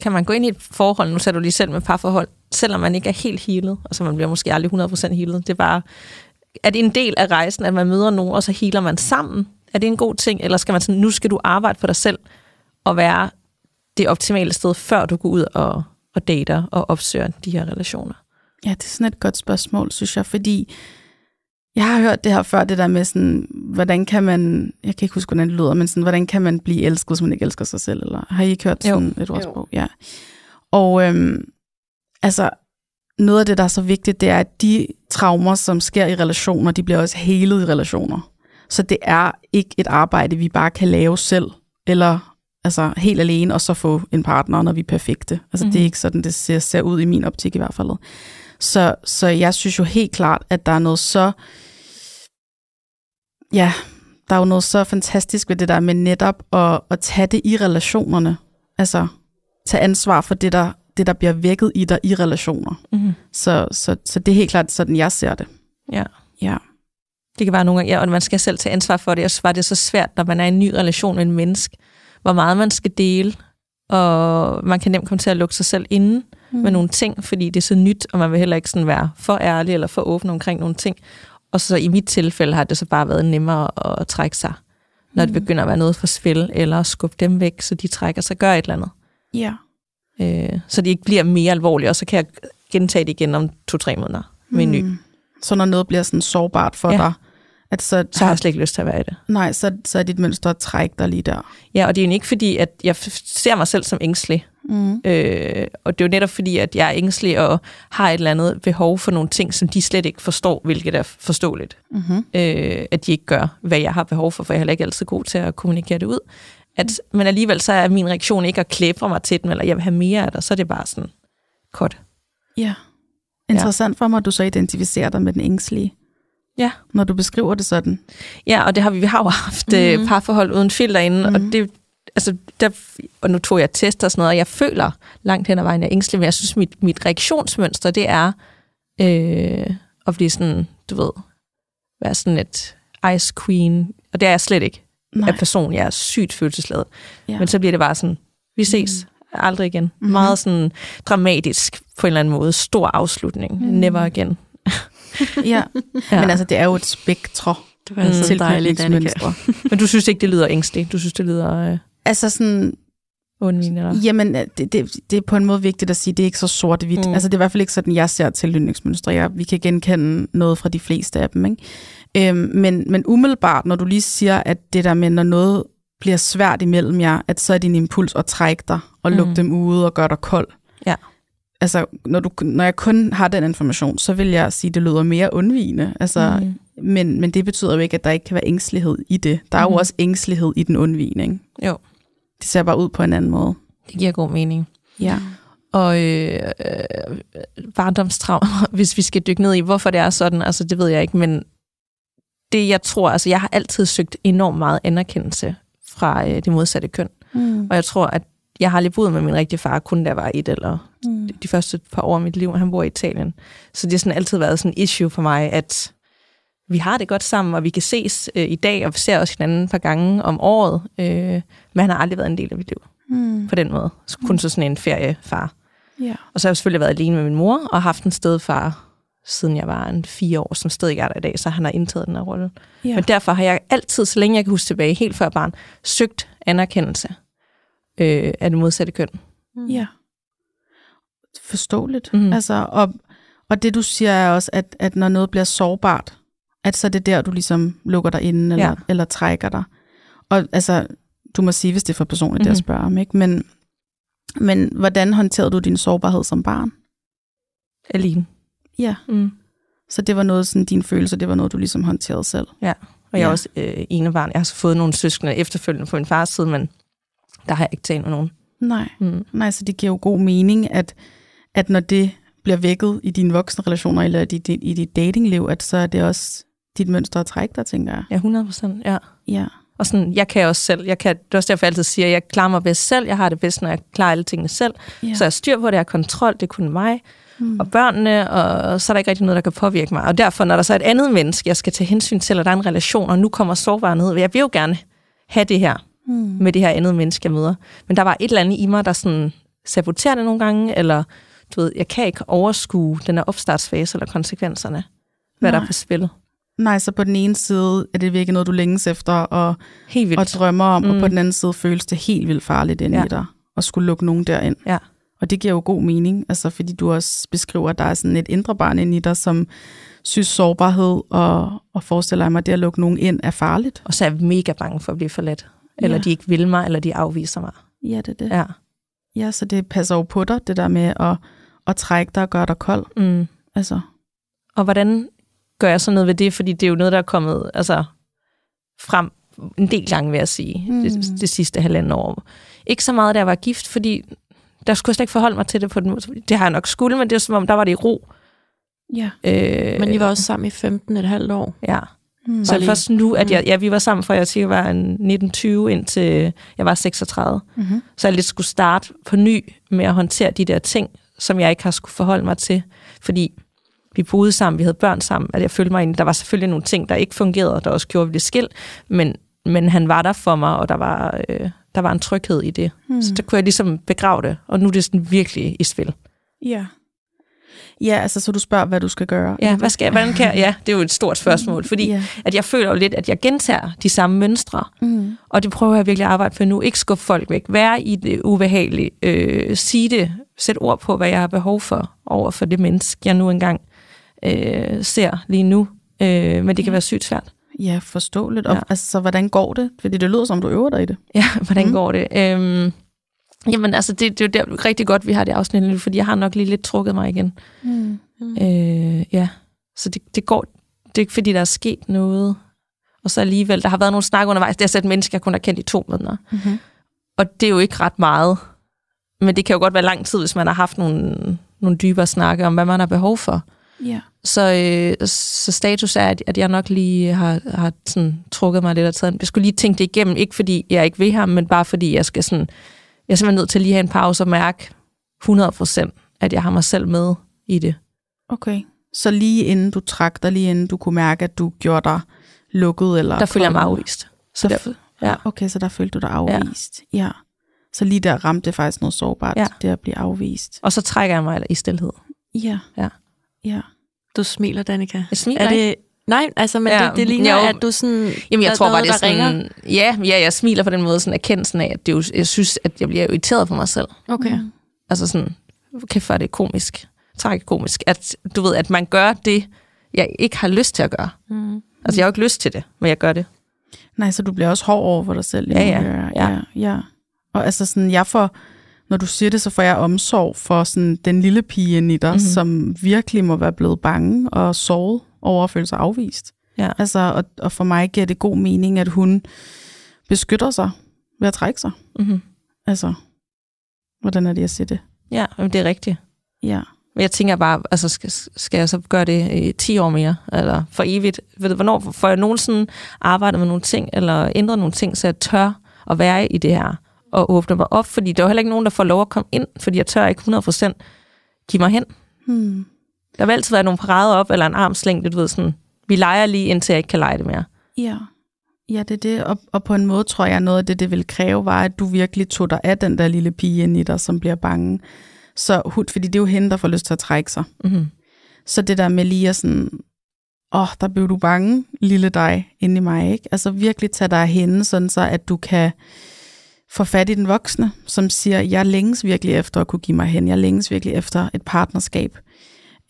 Kan man gå ind i et forhold, nu ser du lige selv med parforhold, selvom man ikke er helt healet, altså man bliver måske aldrig 100% healet, det er bare, er det en del af rejsen, at man møder nogen, og så healer man sammen? Er det en god ting, eller skal man sådan, nu skal du arbejde for dig selv, og være det optimale sted, før du går ud og, og dater og opsøger de her relationer? Ja, det er sådan et godt spørgsmål, synes jeg, fordi jeg har hørt det her før, det der med sådan, hvordan kan man, jeg kan ikke huske, hvordan det lyder, men sådan, hvordan kan man blive elsket, hvis man ikke elsker sig selv, eller har I ikke hørt Jo. sådan et ordsprog? Ja. Og øhm, altså, noget af det, der er så vigtigt, det er, at de traumer, som sker i relationer, de bliver også helet i relationer. Så det er ikke et arbejde, vi bare kan lave selv, eller altså helt alene, og så få en partner, når vi er perfekte. Altså mm-hmm. det er ikke sådan, det ser, ser ud i min optik i hvert fald. Så, så jeg synes jo helt klart, at der er noget så... Ja, der er jo noget så fantastisk ved det der med netop at, at tage det i relationerne. Altså, tage ansvar for det, der, det, der bliver vækket i dig i relationer. Mm-hmm. Så, så, så det er helt klart sådan, jeg ser det. Ja. Ja. Det kan være nogle gange, ja, og man skal selv tage ansvar for det, og så var det så svært, når man er i en ny relation med en menneske, hvor meget man skal dele, og man kan nemt komme til at lukke sig selv inde mm. med nogle ting, fordi det er så nyt, og man vil heller ikke sådan være for ærlig eller for åben omkring nogle ting. Og så i mit tilfælde har det så bare været nemmere at trække sig, når det begynder at være noget for spil, eller skubbe dem væk, så de trækker sig og gør et eller andet. Ja. Øh, så det ikke bliver mere alvorligt, og så kan jeg gentage det igen om to-tre måneder med en ny. Så når noget bliver sådan sårbart for Ja. dig, at så, Så har jeg slet ikke lyst til at være i det. nej, så, så er dit mønster at trække dig lige der. Ja, og det er jo ikke fordi, at jeg ser mig selv som ængstelig. Mm. Øh, og det er jo netop fordi, at jeg er ængstelig og har et eller andet behov for nogle ting, som de slet ikke forstår, hvilket er forståeligt. Mm-hmm. Øh, at de ikke gør, hvad jeg har behov for, for jeg er heller ikke altid god til at kommunikere det ud. At, men alligevel så er min reaktion ikke at klæbre mig til den, eller jeg vil have mere af det, så er det bare sådan, kort. Ja. Interessant for mig, at du så identificerer dig med den ængstlige, Ja. når du beskriver det sådan. Ja, og det har vi, vi har jo haft mm-hmm. Mhm. parforhold uden filter inden, mm-hmm. og Mhm. det altså, der, og nu tog jeg test og sådan noget, og jeg føler langt hen ad vejen, jeg er ængstelig, men jeg synes, mit, mit reaktionsmønster, det er øh, at blive sådan, du ved, være sådan et ice queen, og det er jeg slet ikke Nej. af person. Jeg er sygt følelsesladet. Ja. Men så bliver det bare sådan, vi ses mm. Aldrig igen. Mhm. Mm. Meget sådan dramatisk på en eller anden måde. Stor afslutning. Mm. Never again. ja. Ja. Men altså, det er jo et spektrum Det var altså til dejligt, Annika. Men du synes ikke, det lyder ængstligt? Du synes, det lyder øh, Altså sådan, undvigende? Eller? jamen, det, det, det er på en måde vigtigt at sige, det er ikke så sort-hvidt. Mm. Mm. Altså, det er i hvert fald ikke sådan, jeg ser tilknytningsmønstre. Jeg, vi kan genkende noget fra de fleste af dem, ikke? Øhm, men, men umiddelbart, når du lige siger, at det der med, når noget bliver svært imellem jer, at så er din impuls at trække dig og lukke Mm. dem ude og gøre dig kold. Ja. Altså, når, du, når jeg kun har den information, så vil jeg sige, at det lyder mere undvigende. Altså, Mm. mm. men, men det betyder jo ikke, at der ikke kan være ængstelighed i det. Der er Mhm. jo også ængstelighed i den undvigende, ikke? Jo, Det ser bare ud på en anden måde. det giver god mening. Ja. Og øh, øh, barndomstraumer, hvis vi skal dykke ned i, hvorfor det er sådan, altså det ved jeg ikke, men det jeg tror, altså jeg har altid søgt enormt meget anerkendelse fra øh, det modsatte køn. Mm. Og jeg tror, at jeg har lige boet med min rigtige far, kun da jeg var et eller Mm. de første par år af mit liv, han bor i Italien. Så det har sådan altid været sådan en issue for mig, at vi har det godt sammen, og vi kan ses øh, i dag, og vi ser også hinanden et par gange om året, øh, men han har aldrig været en del af mit liv Mm. på den måde. Så kun så sådan en feriefar. Ja. Og så har jeg selvfølgelig været alene med min mor, og haft en stedfar, siden jeg var en fire år, som stadig er der i dag, så han har indtaget den her rolle. Ja. Men derfor har jeg altid, så længe jeg kan huske tilbage, helt før barn, søgt anerkendelse. øh, af det modsatte køn. Ja. Forståeligt. Mm. Altså, og, og det du siger er også, at, at når noget bliver sårbart, at så er det der, du ligesom lukker dig inde, eller, Ja. eller trækker dig. Og altså, du må sige, hvis det er for personligt, mm-hmm. det Mhm. at spørge om, ikke? Men, men hvordan håndterede du din sårbarhed som barn? Alene. Ja. Mm. Så det var noget, sådan, din følelse, det var noget, du ligesom håndterede selv. Og jeg er Ja. også øh, ene barn. Jeg har så fået nogle søskende efterfølgende på min fars side, men der har jeg ikke talt med nogen. Nej. Mm. Nej, så det giver jo god mening, at, at når det bliver vækket i dine voksne relationer, eller i dit, i dit datingliv, at så er det også dit mønster at trække dig, tænker jeg. Ja, 100 procent, ja. Ja. Og sådan, jeg kan også selv. Jeg kan, det er også derfor, jeg altid siger, at jeg klarer mig bedst selv. Jeg har det bedst, når jeg klarer alle tingene selv. ja. Ja. Så jeg styr på det, jeg har kontrol, det er kun mig Mm. og børnene, og så er der ikke rigtig noget, der kan påvirke mig. Og derfor, når der så er et andet menneske, jeg skal tage hensyn til, og der er en relation, og nu kommer sårbarhed, jeg vil jo gerne have det her Mm. med det her andet menneske, jeg møder. Men der var et eller andet i mig, der sådan saboterer det nogle gange, eller du ved, jeg kan ikke overskue den her opstartsfase eller konsekvenserne, hvad Nej. der er på spil. Nej, så på den ene side er det virkelig noget, du længes efter og, Helt vildt. og drømmer om, mm. og Mm. på den anden side føles det helt vildt farligt inde Ja. i dig at skulle lukke nogen derind. Ja. Og det giver jo god mening, altså fordi du også beskriver, at der er sådan et indre barn inde i dig, som synes sårbarhed og, og forestiller mig, at det at lukke nogen ind er farligt. Og så er jeg mega bange for at blive forladt. Eller Ja. de ikke vil mig, eller de afviser mig. Ja, det er det. Ja. Ja, så det passer jo på dig, det der med at, at trække dig og gøre dig kold. Mm. Altså, Og hvordan gør jeg så noget ved det? Fordi det er jo noget, der er kommet altså, frem en del gange, vil jeg sige, mm. Det, det sidste halvanden år. Ikke så meget, da jeg var gift, fordi der skulle jeg slet ikke forholde mig til det på den måde. Det har jeg nok skulle, men det er som om, der var det i ro. ja. Øh, Men I var også sammen i 15 et halvt år. Ja, Mm. så lige- først nu, at jeg, ja, vi var sammen fra jeg cirka var en 1920 indtil jeg var 36. Mm-hmm. Så jeg lidt skulle starte på ny med at håndtere de der ting, som jeg ikke har skulle forholde mig til. Fordi vi boede sammen, vi havde børn sammen, at jeg følte mig egentlig, der var selvfølgelig nogle ting, der ikke fungerede, der også gjorde, at vi blev skilt, men, men han var der for mig, og der var, øh, der var en tryghed i det. Mm. Så der kunne jeg ligesom begrave det, og nu er det sådan virkelig i spil. Ja. Ja, altså så du spørger, hvad du skal gøre. Ja, hvad skal jeg, hvordan kan jeg? Ja, det er jo et stort spørgsmål, fordi Ja. at jeg føler jo lidt, at jeg gentager de samme mønstre, Mm. Og det prøver jeg virkelig at arbejde for nu. Ikke skubbe folk væk. Være i det ubehagelige. Øh, sige det. Sæt ord på, hvad jeg har behov for over for det menneske, jeg nu engang øh, ser lige nu. Øh, men det kan være sygt svært. Ja, forståeligt. Og Ja. altså, så hvordan går det? Fordi det lyder som, du øver dig i det. Ja, hvordan Mm. mm. går det? Øhm, jamen, altså, det, det er jo der, rigtig godt, vi har det afsnit nu, fordi jeg har nok lige lidt trukket mig igen. Mm. Øh, ja, så det, det går... Det er ikke, fordi der er sket noget. Og så alligevel, der har været nogle snak undervejs. Det er et menneske, jeg kun har kendt i to måneder. Mm-hmm. Og det er jo ikke ret meget. Men det kan jo godt være lang tid, hvis man har haft nogle, nogle dybere snakke om, hvad man har behov for. Ja. Så, øh, så status er, at, at jeg nok lige har, har sådan, trukket mig lidt og taget. Jeg skulle lige tænke det igennem, ikke fordi jeg ikke vil ham, men bare fordi jeg skal sådan, jeg er simpelthen nødt til lige at have en pause og mærke 100%, at jeg har mig selv med i det. Okay. Så lige inden du trak dig, lige inden du kunne mærke, at du gjorde dig lukket? Eller Der føler jeg mig afvist. Så Der derfor, ja. Okay, så der følte du dig afvist. Ja. ja. Så lige der ramte det faktisk noget sårbart, Ja. det at blive afvist. Og så trækker jeg mig i stillhed. Ja. Ja. Ja. Du smiler, Danika. Jeg smiler Er ikke. det... Nej, altså, men Ja, det, det ligner, jo. at du sådan... Jamen, jeg tror er bare, noget, det er sådan... Ja, ja, jeg smiler på den måde, sådan erkendelsen af, at det er jo, jeg synes, at jeg bliver irriteret på mig selv. Okay. Mm. Altså sådan, kæft det er komisk. Tragikomisk. At du ved, at man gør det, jeg ikke har lyst til at gøre. Mm. Altså, jeg har jo ikke lyst til det, men jeg gør det. Nej, så du bliver også hård over for dig selv. Ja, ja. ja. Ja. ja, ja. Og altså sådan, jeg får, når du siger det, så får jeg omsorg for sådan den lille pige i dig, Mhm. mm-hmm. som virkelig må være blevet bange og såret over at føle sig afvist. Ja. Altså, og, og for mig giver det god mening, at hun beskytter sig ved at trække sig. Mm-hmm. Altså, hvordan er det, jeg siger det? Ja, men det er rigtigt. Ja. Men jeg tænker bare, altså, skal, skal jeg så gøre det i 10 år mere? Eller for evigt? Ved du, hvornår får jeg nogensinde arbejdet med nogle ting, eller ændret nogle ting, så jeg tør at være i det her, og åbne mig op? Fordi der er heller ikke nogen, der får lov at komme ind, fordi jeg tør ikke 100% give mig hen. Hmm. Der vil altid være nogle parader op, eller en armslængde, du ved sådan, vi leger lige, indtil jeg ikke kan lege det mere. Ja. Ja, det er det. Og, og på en måde tror jeg, noget af det, det vil kræve, var, at du virkelig tog dig af den der lille pige inde i dig, som bliver bange. Så, fordi det er jo hende, der får lyst til at trække sig. Mm-hmm. Så det der med lige at sådan, åh, oh, der blev du bange, lille dig, inde i mig, ikke? Altså virkelig tage dig af hende, sådan så at du kan får fat i den voksne, som siger, jeg længes virkelig efter at kunne give mig hen. Jeg længes virkelig efter et partnerskab,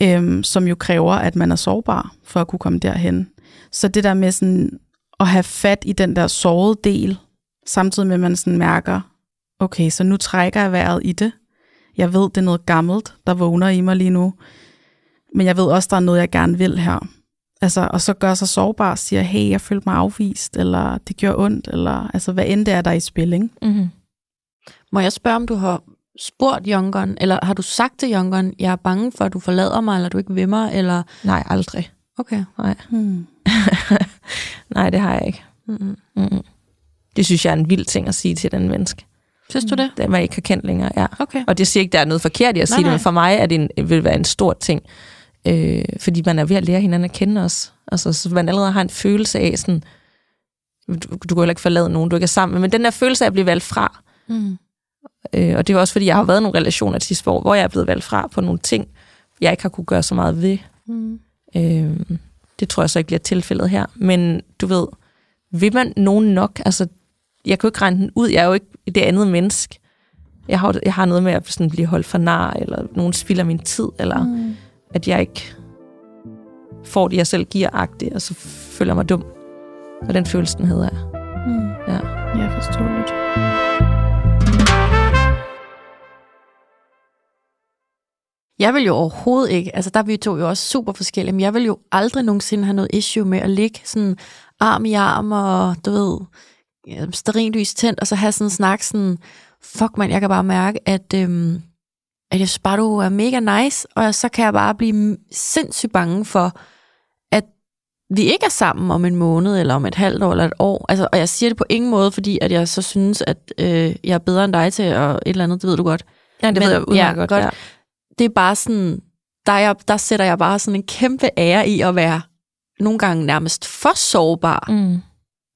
øhm, som jo kræver, at man er sårbar for at kunne komme derhen. Så det der med sådan at have fat i den der sårede del, samtidig med at man sådan mærker, okay, så nu trækker jeg vejret i det. Jeg ved, det er noget gammelt, der vågner i mig lige nu. Men jeg ved også, der er noget, jeg gerne vil her. Altså, og så gør sig sårbar og siger, hey, jeg følte mig afvist, eller det gjorde ondt, eller altså, hvad end det er, der er i spil, ikke? Mm-hmm. Må jeg spørge, om du har spurgt Youngeren, eller har du sagt til Youngeren, jeg er bange for, at du forlader mig, eller du ikke vil mig, eller... Nej, aldrig. Okay. Nej. Hmm. Nej, det har jeg ikke. Mm-hmm. Mm-mm. Det synes jeg er en vild ting at sige til den menneske. Synes du det? Det man ikke har kendt længere, ja. Okay. Og det siger ikke, der er noget forkert i at Nej, sige det, nej. men for mig er det en, vil være en stor ting. Øh, fordi man er ved at lære hinanden at kende os. Altså, så man allerede har en følelse af sådan, du, du kan heller ikke forlade nogen, du ikke er sammen med, men den der følelse af at blive valgt fra, Mm. øh, og det er også fordi, jeg har været i nogle relationer til sidste år, hvor jeg er blevet valgt fra på nogle ting, jeg ikke har kunne gøre så meget ved. Mm. Øh, det tror jeg så ikke bliver tilfældet her. Men du ved, vil man nogen nok? Altså, jeg kan jo ikke regne den ud. Jeg er jo ikke det andet menneske. Jeg har, jeg har noget med at sådan blive holdt for nar, eller nogen spilder min tid, eller Mm. At jeg ikke får det, jeg selv giver agtigt, og så føler jeg mig dum. Og den følelse, den hedder jeg. Hmm. Ja. Ja, forståeligt. Jeg vil jo overhovedet ikke, altså der er vi to jo også super forskellige, men jeg vil jo aldrig nogensinde have noget issue med at ligge sådan arm i arm og, du ved, ja, stearinlys tændt, og så have sådan en snak sådan, fuck man, jeg kan bare mærke, at, øhm, at jeg synes bare, du er mega nice, og så kan jeg bare blive sindssygt bange for, at vi ikke er sammen om en måned, eller om et halvt år, eller et år. Altså, og jeg siger det på ingen måde, fordi at jeg så synes, at øh, jeg er bedre end dig til, og et eller andet, det ved du godt. Ja, det Men- ved jeg udmærket ja, godt. godt. Ja. det er bare sådan, der, er jeg, der sætter jeg bare sådan en kæmpe ære i at være nogle gange nærmest for sårbar. Mm.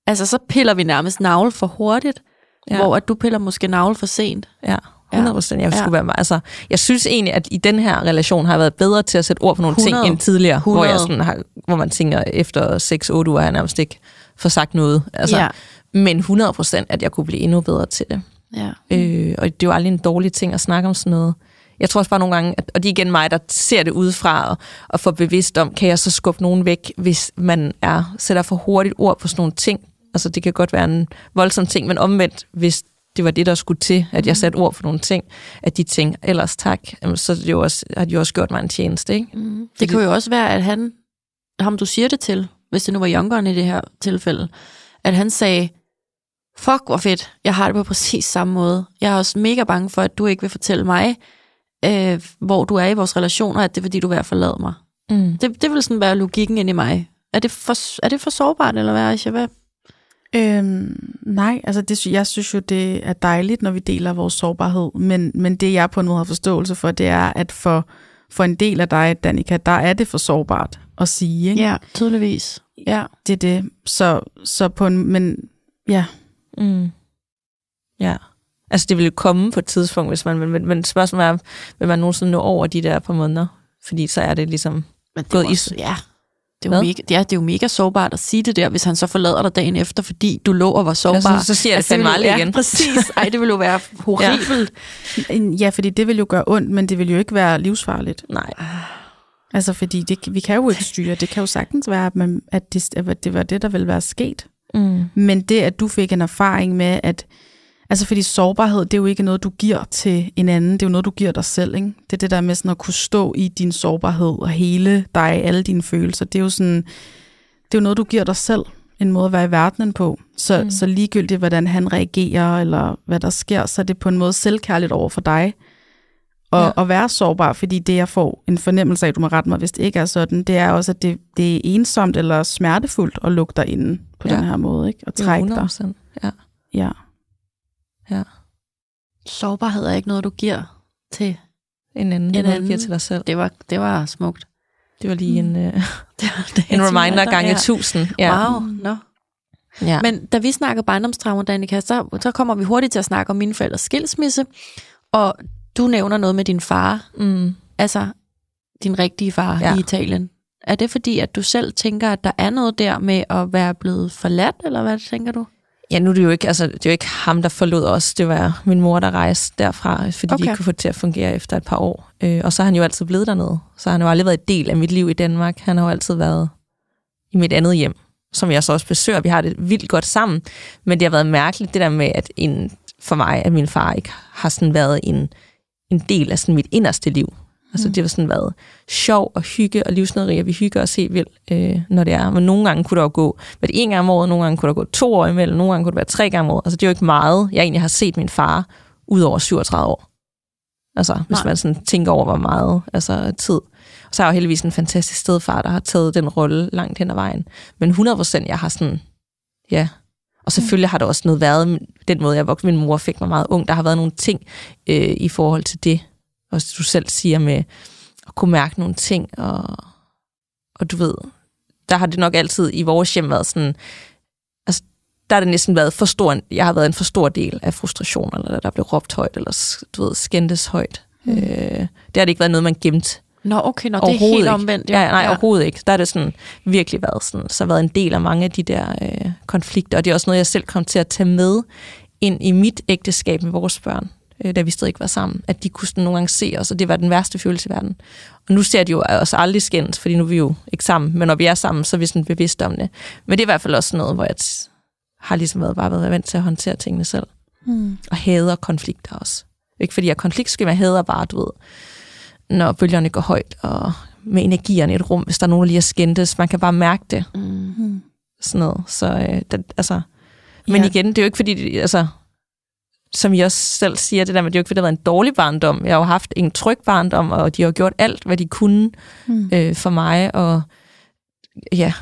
Altså, så piller vi nærmest navle for hurtigt. Ja. hvor at du piller måske navle for sent. Ja, 100 procent. Jeg, Ja. skulle være, altså, jeg synes egentlig, at i den her relation har jeg været bedre til at sætte ord på nogle 100. ting end tidligere, hvor, 100. jeg sådan har, hvor man tænker, efter 6-8 uger har jeg nærmest ikke for sagt noget. Altså, ja. Men 100 procent, at jeg kunne blive endnu bedre til det. ja. Øh, og det er jo aldrig en dårlig ting at snakke om sådan noget. Jeg tror også bare nogle gange, at, og det er igen mig, der ser det udefra og, og får bevidst om, kan jeg så skubbe nogen væk, hvis man er sætter for hurtigt ord på sådan nogle ting. Altså det kan godt være en voldsom ting, men omvendt, hvis det var det, der skulle til, at jeg satte ord på nogle ting, at de tænker, ellers tak, jamen, så det jo også, har de jo også gjort mig en tjeneste. Ikke? Mm. Det kunne jo også være, at han, ham du siger det til, hvis det nu var Youngeren i det her tilfælde, at han sagde, fuck hvor fedt, jeg har det på præcis samme måde. Jeg er også mega bange for, at du ikke vil fortælle mig, øh, hvor du er i vores relationer, at det er fordi, du er ved at forlade mig. Mm. Det, det vil sådan være logikken ind i mig. Er det for, er det for sårbart, eller hvad, Aisha? Hvad? Øhm, nej, altså det, jeg synes jo, det er dejligt, når vi deler vores sårbarhed, men, men det jeg på en måde har forståelse for, det er, at for, for en del af dig, Danika, der er det for sårbart at sige. Ikke? Ja, tydeligvis. Ja. Det er det. Så, så på en, men ja, Mm. Ja. Altså det vil jo komme på et tidspunkt, hvis man, men, men spørgsmålet er, vil man nogensinde nå over de der par måneder? Fordi så er det ligesom Men det Gået er i- også, ja. Det er, Hvad? jo mega, ja, det er jo mega sårbart at sige det der, hvis han så forlader dig dagen efter, fordi du lå og var sårbar. Ja, så- siger jeg det vil fandme aldrig ja, igen. præcis. Ej, det ville jo være horribelt. ja, fordi det vil jo gøre ondt, men det vil jo ikke være livsfarligt. Nej. Altså fordi det, vi kan jo ikke styre, det kan jo sagtens være, at, man, at, det, at det var det, der ville være sket. Mm. Men det, at du fik en erfaring med, at Altså fordi sårbarhed, det er jo ikke noget, du giver til en anden, det er jo noget, du giver dig selv. Ikke? Det er det der med sådan at kunne stå i din sårbarhed og hele dig, alle dine følelser. Det er jo sådan, det er jo noget, du giver dig selv, en måde at være i verdenen på. Så, Mm. så ligegyldigt, hvordan han reagerer, eller hvad der sker, så er det på en måde selvkærligt over for dig. Og Ja. at være sårbar, fordi det, jeg får en fornemmelse af, du må rette mig, hvis det ikke er sådan, det er også, at det, det er ensomt eller smertefuldt at lukke dig inde på Ja. den her måde, ikke? Og Det er trække dig. 100%. Ja. Ja. Ja. Sårbarhed er ikke noget, du giver til. En anden, En noget, du anden. giver til dig selv. Det var, det var smukt. Det var lige en, uh, Det var det, en reminder gange ja. 1000. Ja. Wow, no. Ja. Men da vi snakker barndomstraumer, Danika, så, så kommer vi hurtigt til at snakke om mine forældres skilsmisse, og du nævner noget med din far, mm. altså din rigtige far ja. i Italien. Er det fordi, at du selv tænker, at der er noget der med at være blevet forladt, eller hvad tænker du? Ja, nu er det jo ikke, altså, det er jo ikke ham, der forlod os. Det var min mor, der rejste derfra, fordi okay. de ikke kunne få det til at fungere efter et par år. Øh, og så er han jo altid blevet dernede. Så har han jo aldrig været en del af mit liv i Danmark. Han har jo altid været i mit andet hjem, som jeg så også besøger. Vi har det vildt godt sammen. Men det har været mærkeligt, det der med, at en, for mig, at min far ikke har sådan været en, en del af sådan mit inderste liv. Altså, det har sådan været sjov og hygge og livsnøderi, og vi hygger os helt vildt, øh, når det er. Men nogle gange kunne der jo gå, hvad det en gang om året, nogle gange kunne der gå to år imellem, nogle gange kunne det være tre gange om året. Altså, det er jo ikke meget, jeg egentlig har set min far ud over 37 år. Altså, hvis Nej. man sådan tænker over, hvor meget altså, tid. Og så er jeg jo heldigvis en fantastisk stedfar, der har taget den rolle langt hen ad vejen. Men 100 procent, jeg har sådan, ja. Og selvfølgelig har der også noget været, den måde, jeg voksede, min mor fik mig meget ung, der har været nogle ting øh, i forhold til det, og du selv siger med at kunne mærke nogle ting, og, og du ved, der har det nok altid i vores hjem været sådan, altså, der har det næsten været for stor, jeg har været en for stor del af frustration, eller der blev råbt højt, eller du ved, skændtes højt. Mm. Øh, det har det ikke været noget, man gemte Nå, okay, nå, det er helt ikke. omvendt. Ja, nej, ja. overhovedet ikke. Der er det sådan virkelig været sådan, så har været en del af mange af de der øh, konflikter, og det er også noget, jeg selv kom til at tage med ind i mit ægteskab med vores børn, øh, da vi stadig ikke var sammen, at de kunne sådan nogle gange se os, og det var den værste følelse i verden. Og nu ser de jo os aldrig skændes, fordi nu er vi jo ikke sammen, men når vi er sammen, så er vi sådan bevidste om det. Men det er i hvert fald også noget, hvor jeg har ligesom været, bare været vant til at håndtere tingene selv. Mm. Og hader konflikter også. Ikke fordi jeg er konfliktsky, men jeg hader bare, du ved, når bølgerne går højt, og med energierne i et rum, hvis der er nogen, der lige har skændtes. Man kan bare mærke det, Mm. Sådan noget. Så, øh, det, altså, men Ja. igen, det er jo ikke fordi, altså, som I også selv siger, det der med, det er jo ikke fordi, det har været en dårlig barndom. Jeg har jo haft en tryg barndom, og de har jo gjort alt, hvad de kunne Mm. øh, for mig, og ja,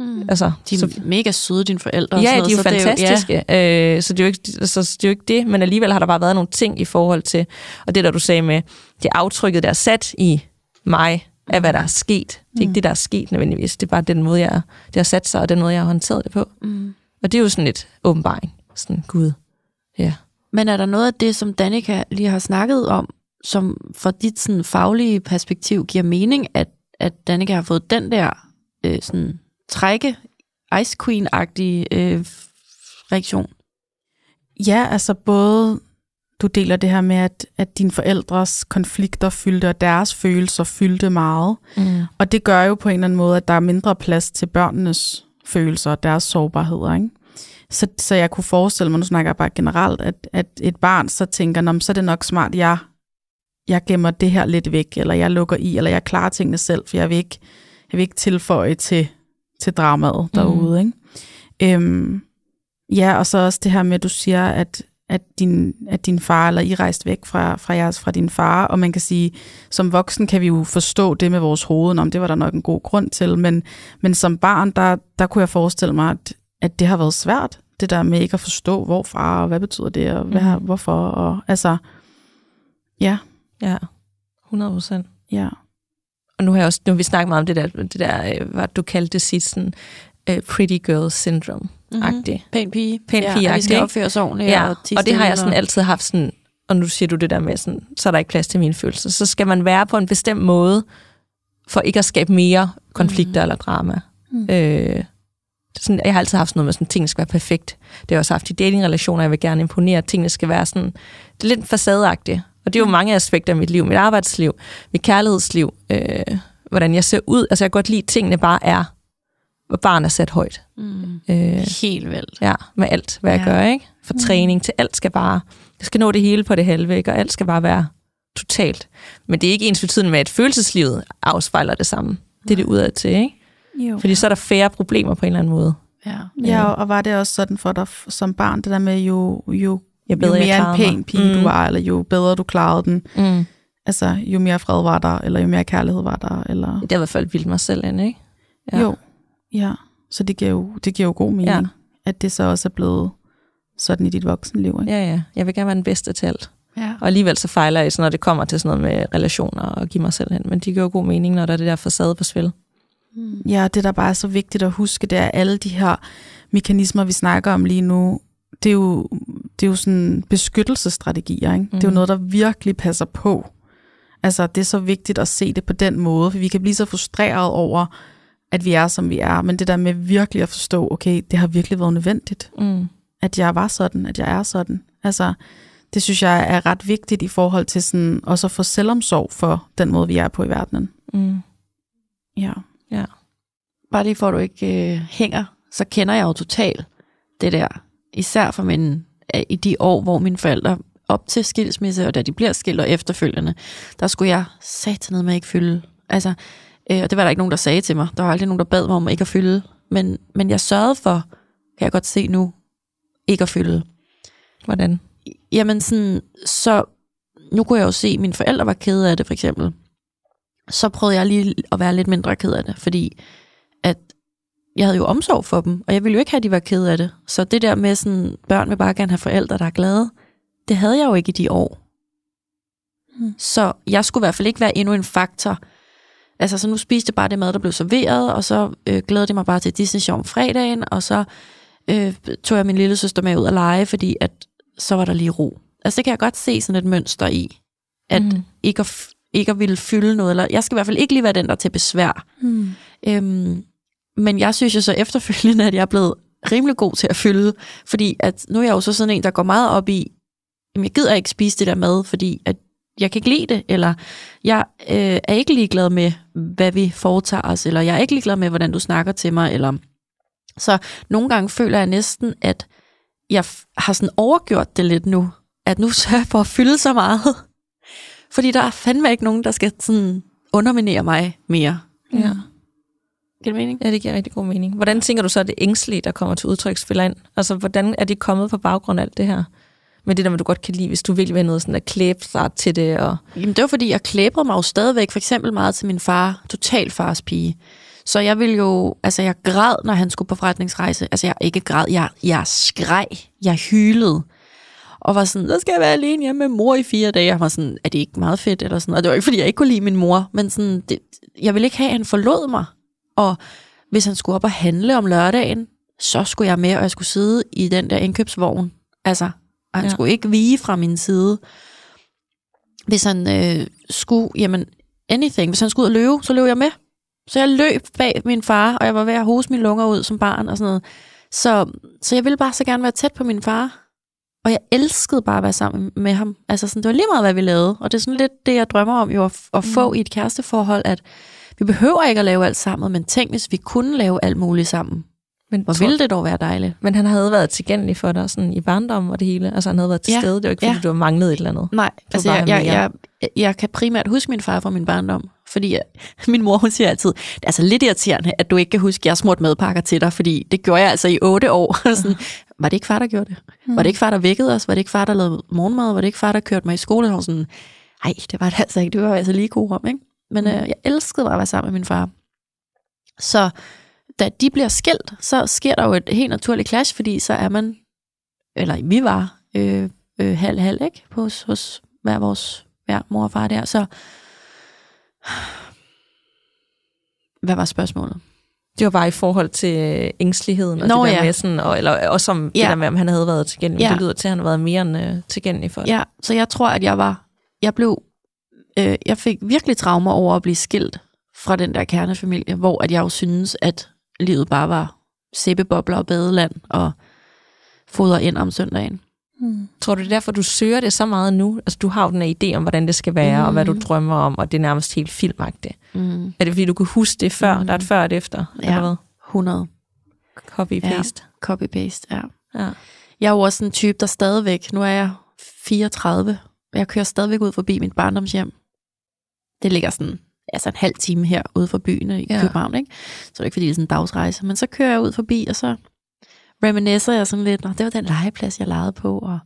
Mm. altså... De er så, mega søde, dine forældre. og Ja, sådan de er jo så det fantastiske. Ja. Øh, så, det er jo ikke, så det er jo ikke det, men alligevel har der bare været nogle ting i forhold til, og det der du sagde med, det aftrykket, der er sat i mig, af hvad der er sket. Det er ikke Mm. det, der er sket nødvendigvis. Det er bare den måde, jeg, det har sat sig, og den måde, jeg har håndteret det på. Mm. Og det er jo sådan lidt åbenbaring. Sådan, gud. Ja. Men er der noget af det, som Danika lige har snakket om, som fra dit sådan, faglige perspektiv giver mening, at, at Danika har fået den der øh, sådan, trække, Ice Queen-agtige øh, reaktion? Ja, altså både du deler det her med, at, at dine forældres konflikter fyldte, og deres følelser fyldte meget. Mm. Og det gør jo på en eller anden måde, at der er mindre plads til børnenes følelser og deres sårbarheder. Ikke? Så, så jeg kunne forestille mig, nu snakker jeg bare generelt, at, at et barn så tænker, Nå, så er det nok smart, jeg, jeg gemmer det her lidt væk, eller jeg lukker i, eller jeg klarer tingene selv, for jeg vil ikke, jeg vil ikke tilføje til, til dramaet derude. Ikke? Øhm, ja, og så også det her med, at du siger, at, at, din, at din far, eller I rejste væk fra, fra, jeres, fra din far, og man kan sige, som voksen kan vi jo forstå det med vores hoved, om det var der nok en god grund til, men, men som barn, der, der kunne jeg forestille mig, at, at det har været svært, det der med ikke at forstå, hvorfra, og hvad betyder det, og hvad, Mhm. hvorfor, og altså, ja, Ja, 100 procent. ja. Og nu har jeg også, nu har vi snakket meget om det der, det der øh, hvad du kaldte det sidst, sådan, uh, pretty girl syndrome-agtigt. Pæn pige. Pæn ja, pige, vi skal opføre os ordentligt. Ja, og, og det har jeg sådan altid haft sådan, og nu siger du det der med sådan, så er der ikke plads til mine følelser. Så skal man være på en bestemt måde, for ikke at skabe mere konflikter mm. eller drama. Mm. Mm. Øh, sådan, jeg har altid haft sådan noget med, sådan, at tingene skal være perfekt. Det har jeg også haft i datingrelationer, jeg vil gerne imponere, at tingene skal være sådan, det er lidt facadeagtigt. Og det er jo mange aspekter af mit liv, mit arbejdsliv, mit kærlighedsliv, øh, hvordan jeg ser ud. Altså jeg kan godt lide, at tingene bare er, hvor barn er sat højt. Mm. Øh, Helt vildt. Ja, med alt, hvad ja. jeg gør, ikke? Fra Mm. træning til alt skal bare, jeg skal nå det hele på det halve, ikke? Og alt skal bare være totalt. Men det er ikke ens betydende med, at følelseslivet afspejler det samme. Det er det udad til, ikke? Jo. Fordi så er der færre problemer på en eller anden måde. Ja. Ja, og, var det også sådan for dig som barn, det der med, jo, jo, Jeg jo bedre, jeg mere en klarede pæn mig. pige Mm. du var, eller jo bedre du klarede den, Mm. altså jo mere fred var der, eller jo mere kærlighed var der, eller... Det har i hvert fald vildt mig selv ind, ikke? Ja. Jo, ja. Så det giver jo, det giver jo god mening, Ja. at det så også er blevet sådan i dit voksenliv. Ikke? Ja, ja. Jeg vil gerne være den bedste til alt. ja. Og alligevel så fejler jeg, sådan, når det kommer til sådan noget med relationer og give mig selv hen. Men de giver jo god mening, når der er det der facade på spil. Mm. Ja, det der bare er så vigtigt at huske, det er alle de her mekanismer, vi snakker om lige nu, det er jo, det er jo sådan beskyttelsesstrategier. Ikke? Mm. Det er jo Mhm. noget, der virkelig passer på. Altså, det er så vigtigt at se det på den måde, for vi kan blive så frustreret over, at vi er, som vi er, men det der med virkelig at forstå, okay, det har virkelig været nødvendigt. Mm. at jeg var sådan, at jeg er sådan. Altså, det synes jeg er ret vigtigt i forhold til sådan, også at få selvomsorg for den måde, vi er på i verdenen. Mm. Ja. Ja. Bare lige for at du ikke øh, hænger, så kender jeg jo totalt det der. Især for min, øh, i de år, hvor mine forældre op til skilsmisse, og da de bliver skilt og efterfølgende, der skulle jeg ned med at ikke fylde. Altså, øh, og det var der ikke nogen, der sagde til mig. Der var aldrig nogen, der bad mig om ikke at fylde. Men, men jeg sørgede for, kan jeg godt se nu, ikke at fylde. Hvordan? Jamen sådan, så nu kunne jeg jo se, at mine forældre var kede af det, for eksempel. Så prøvede jeg lige at være lidt mindre ked af det, fordi at jeg havde jo omsorg for dem, og jeg ville jo ikke have, at de var kede af det. Så det der med sådan, børn vil bare gerne have forældre, der er glade, det havde jeg jo ikke i de år. Hmm. Så jeg skulle i hvert fald ikke være endnu en faktor. Altså, så nu spiste jeg bare det mad, der blev serveret, og så øh, glædede jeg mig bare til Disney Show om fredagen, og så øh, tog jeg min lille søster med ud at lege, fordi at så var der lige ro. Altså, det kan jeg godt se sådan et mønster i, at mm. ikke, at, ikke at ville fylde noget, eller jeg skal i hvert fald ikke lige være den, der til besvær. Mm. Øhm, men jeg synes jo så efterfølgende, at jeg er blevet rimelig god til at fylde, fordi at nu er jeg jo så sådan en, der går meget op i, jamen jeg gider ikke spise det der mad, fordi at jeg kan ikke lide det, eller jeg øh, er ikke ligeglad med, hvad vi foretager os, eller jeg er ikke ligeglad med, hvordan du snakker til mig, eller så nogle gange føler jeg næsten, at jeg har sådan overgjort det lidt nu, at nu sørger jeg for at fylde så meget. Fordi der er fandme ikke nogen, der skal sådan underminere mig mere. Ja. Giver det mening? Ja, det giver rigtig god mening. Hvordan tænker du så, at det ængstlige, der kommer til udtryk, spiller ind? Altså, hvordan er det kommet på baggrund af alt det her? Med det der, du godt kan lide, hvis du virkelig vil noget sådan at klæbe sig til det. Og... Jamen, det var fordi, jeg klæbrede mig jo stadigvæk for eksempel meget til min far, total fars pige. Så jeg ville jo, altså jeg græd, når han skulle på forretningsrejse. Altså jeg ikke græd, jeg, jeg skreg, jeg hylede. Og var sådan, så skal jeg være alene hjemme med mor i fire dage. Jeg var sådan, er det ikke meget fedt? Eller sådan. Og det var ikke, fordi jeg ikke kunne lide min mor, men sådan, det, jeg ville ikke have, at han forlod mig. Og hvis han skulle op og handle om lørdagen, så skulle jeg med, og jeg skulle sidde i den der indkøbsvogn. Altså, og han ja. skulle ikke vige fra min side. Hvis han øh, skulle, jamen, anything. Hvis han skulle ud og løbe, så løb jeg med. Så jeg løb bag min far, og jeg var ved at hose mine lunger ud som barn og sådan noget. Så, så jeg ville bare så gerne være tæt på min far. Og jeg elskede bare at være sammen med ham. Altså sådan, det var lige meget, hvad vi lavede. Og det er sådan lidt det, jeg drømmer om jo, at, at få mm. i et kæresteforhold, at vi behøver ikke at lave alt sammen, men tænk, hvis vi kunne lave alt muligt sammen. Men Hvor ville det dog være dejligt. Men han havde været tilgængelig for dig sådan i barndom og det hele. Altså han havde været til ja. stede. Det var ikke, fordi ja. du har manglet et eller andet. Nej, altså jeg, jeg, jeg, jeg kan primært huske min far fra min barndom. Fordi jeg, min mor, hun siger altid, det er altså lidt irriterende, at du ikke kan huske, at jeg smurt madpakker til dig, fordi det gjorde jeg altså i otte år. sådan, var det ikke far, der gjorde det? Mm. Var det ikke far, der vækkede os? Var det ikke far, der lavede morgenmad? Var det ikke far, der kørte mig i skole? Og sådan, nej, det var det altså ikke. Det var altså lige god om, ikke? Men mm. øh, jeg elskede bare at være sammen med min far. Så da de bliver skilt, så sker der jo et helt naturligt clash, fordi så er man, eller vi var, øh, øh, halv-halv, ikke? Hos, hos hver vores hver mor og far der. Så hvad var spørgsmålet? Det var bare i forhold til ængsteligheden, og Nå, det der ja. med sådan, og, eller også om ja. det der med, om han havde været tilgængelig. Ja. Det lyder til, at han havde været mere end uh, tilgængelig for det. Ja, så jeg tror, at jeg var, jeg blev, øh, jeg fik virkelig traumer over at blive skilt fra den der kernefamilie, hvor at jeg jo synes, at livet bare var sæbebobler og badeland og fodre ind om søndagen. Mm. Tror du, det er derfor, du søger det så meget nu? Altså, du har jo den her idé om, hvordan det skal være, mm. og hvad du drømmer om, og det er nærmest helt filmagtigt. Mm. Er det, fordi du kunne huske det før? Mm. Der er et før og et efter? Ja, eller hvad? 100. Copy-paste. Ja, copy-paste, ja. ja. Jeg er jo også en type, der stadigvæk, nu er jeg 34, og jeg kører stadigvæk ud forbi mit barndomshjem. Det ligger sådan altså en halv time her ude for byen i ja. København, ikke? Så det er ikke, fordi det er sådan en dagsrejse. Men så kører jeg ud forbi, og så reminiscer jeg sådan lidt, det var den legeplads, jeg legede på, og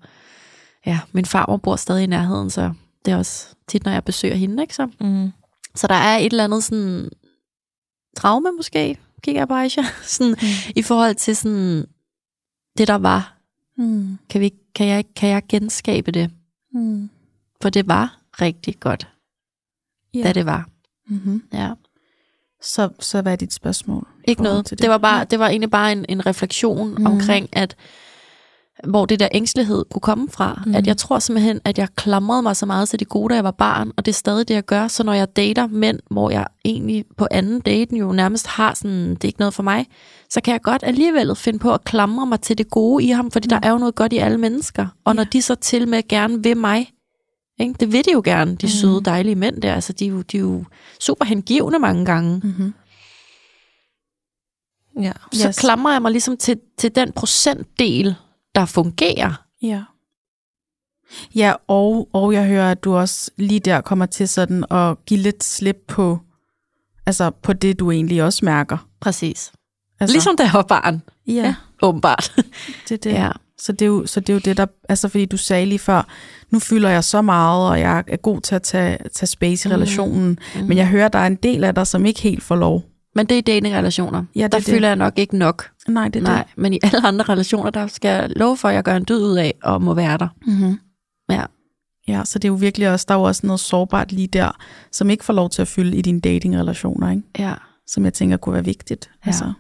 ja, min farmor bor stadig i nærheden, så det er også tit, når jeg besøger hende, ikke så? Mm. Så der er et eller andet sådan traume måske, kigger jeg på Aisha, sådan, mm. i forhold til sådan det, der var. Mm. Kan, vi, kan, jeg, kan jeg genskabe det? Mm. For det var rigtig godt, yeah. da det var. Mm-hmm. Ja. Så, så hvad er dit spørgsmål? Ikke noget. Det? det var bare, det var egentlig bare en, en refleksion mm. omkring, at hvor det der ængstelighed kunne komme fra. Mm. At jeg tror simpelthen, at jeg klamrede mig så meget til det gode, da jeg var barn, og det er stadig det, jeg gør. Så når jeg dater mænd, hvor jeg egentlig på anden daten jo nærmest har sådan, det er ikke noget for mig, så kan jeg godt alligevel finde på at klamre mig til det gode i ham, fordi mm. der er jo noget godt i alle mennesker. Og ja. når de så til med gerne vil mig, ikke? det vil de jo gerne, de mm. søde, dejlige mænd der. Altså, de, er jo, de er jo super hengivende mange gange. Mm-hmm. Ja. Så yes. klamrer jeg mig ligesom til, til den procentdel, der fungerer. Ja. Ja, og, og jeg hører, at du også lige der kommer til sådan at give lidt slip på, altså på det, du egentlig også mærker. Præcis. Altså, ligesom da jeg var barn. Ja. ja åbenbart. Det er det. Ja. Så det, er jo, så det er jo det, der... Altså, fordi du sagde lige før, nu fylder jeg så meget, og jeg er god til at tage, tage space i mm. relationen. Mm. Men jeg hører, der er en del af dig, som ikke helt får lov. Men det er dating-relationer. Ja, det der det. føler jeg nok ikke nok. Nej, det er Nej, det. Men i alle andre relationer, der skal jeg love for, at jeg gør en død ud af, og må være der. Mm-hmm. Ja. Ja, så det er jo virkelig også, der er jo også noget sårbart lige der, som ikke får lov til at fylde i dine dating-relationer, ikke? Ja. Som jeg tænker kunne være vigtigt. Ja. Altså.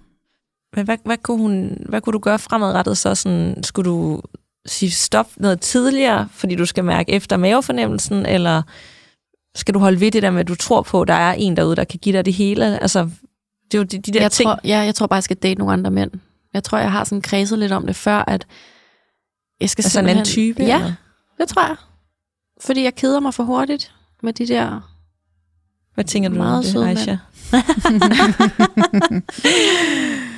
Men hvad, hvad, kunne hun, hvad kunne du gøre fremadrettet så? Sådan, skulle du sige stop noget tidligere, fordi du skal mærke efter mavefornemmelsen, eller skal du holde ved det der med, at du tror på, at der er en derude, der kan give dig det hele? Altså, det er jo de, de der jeg ting. Tror, ja, jeg tror bare, jeg skal date nogle andre mænd. Jeg tror, jeg har sådan kredset lidt om det før, at jeg skal altså en anden type? Ja, eller? det tror jeg. Fordi jeg keder mig for hurtigt med de der Hvad tænker du om det, Aisha?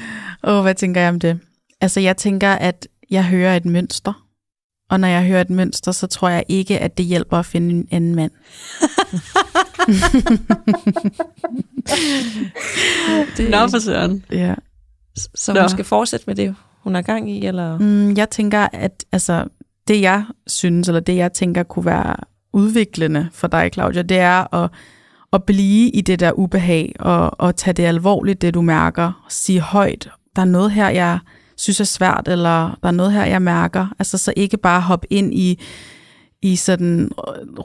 Åh, oh, hvad tænker jeg om det? Altså, jeg tænker, at jeg hører et mønster. Og når jeg hører et mønster, så tror jeg ikke, at det hjælper at finde en anden mand. det, Nå for søren. Ja. Så hun Nå. skal fortsætte med det, hun er gang i? Eller? Mm, jeg tænker, at altså, det jeg synes, eller det jeg tænker kunne være udviklende for dig, Claudia, det er at, at blive i det der ubehag, og, og tage det alvorligt, det du mærker, sige højt, der er noget her, jeg synes er svært, eller der er noget her, jeg mærker. Altså så ikke bare hoppe ind i, i sådan,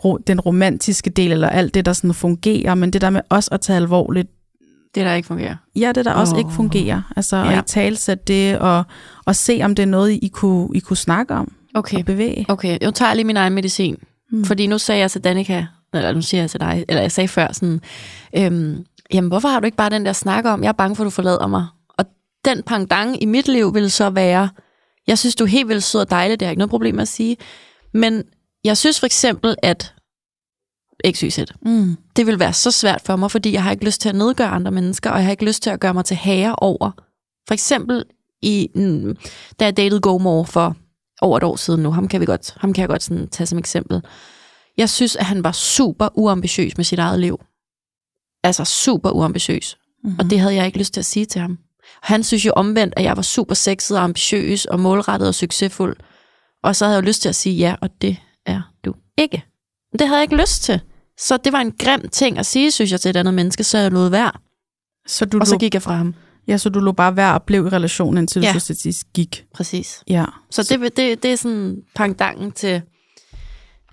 ro, den romantiske del, eller alt det, der sådan fungerer, men det der med også at tage alvorligt. Det, der ikke fungerer. Ja, det der oh. også ikke fungerer. Altså ja. at i talsætte det, og, og se, om det er noget, I kunne, I kunne snakke om. Okay. Og bevæge. Okay, jeg tager lige min egen medicin. Mm. Fordi nu sagde jeg til Danika, eller nu siger jeg til dig, eller jeg sagde før sådan, øhm, jamen hvorfor har du ikke bare den der snak om, jeg er bange for, at du forlader mig den pangdang i mit liv vil så være, jeg synes, du er helt vildt sød og dejlig, det er ikke noget problem at sige, men jeg synes for eksempel, at XYZ, mm. det vil være så svært for mig, fordi jeg har ikke lyst til at nedgøre andre mennesker, og jeg har ikke lyst til at gøre mig til hager over. For eksempel, i, mm, da jeg datede GoMore for over et år siden nu, ham kan, vi godt, ham kan jeg godt sådan tage som eksempel. Jeg synes, at han var super uambitiøs med sit eget liv. Altså super uambitiøs. Mm-hmm. Og det havde jeg ikke lyst til at sige til ham. Han synes jo omvendt, at jeg var super sexet og ambitiøs og målrettet og succesfuld. Og så havde jeg jo lyst til at sige ja, og det er du ikke. Men det havde jeg ikke lyst til. Så det var en grim ting at sige, synes jeg, til et andet menneske, så jeg lod være. Så du og så gik jeg fra ham. Ja, så du lå bare være og blev i relationen, indtil ja. du så gik. Præcis. Ja. Så, så. Det, det, det er sådan pangdangen til,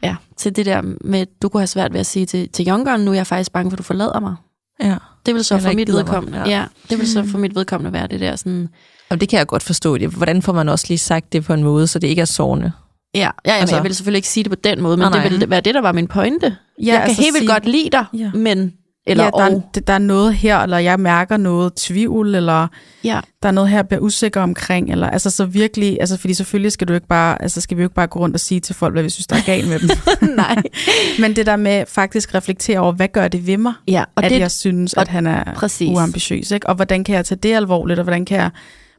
ja, til det der med, du kunne have svært ved at sige til, til Youngeren, nu er jeg faktisk bange for, at du forlader mig. Ja. Det vil så for mit vedkommende, ja. ja. det vil så for mit vedkommende være det der sådan... Og det kan jeg godt forstå. Det. Hvordan får man også lige sagt det på en måde, så det ikke er sårende? Ja, ja jamen, altså. jeg vil selvfølgelig ikke sige det på den måde, men oh, det vil være det, der var min pointe. Ja, jeg kan altså helt vildt sige, godt lide dig, ja. men eller ja, der, er, der er noget her, eller jeg mærker noget tvivl, eller ja. der er noget her, jeg bliver usikker omkring. Eller, altså så virkelig, altså fordi selvfølgelig skal du ikke bare, altså skal vi jo ikke bare gå rundt og sige til folk, hvad vi synes, der er galt med dem. Nej. Men det der med faktisk reflektere over, hvad gør det ved mig, ja, og at det, jeg synes, at han er præcis. uambitiøs. Ikke? Og hvordan kan jeg tage det alvorligt, og hvordan kan jeg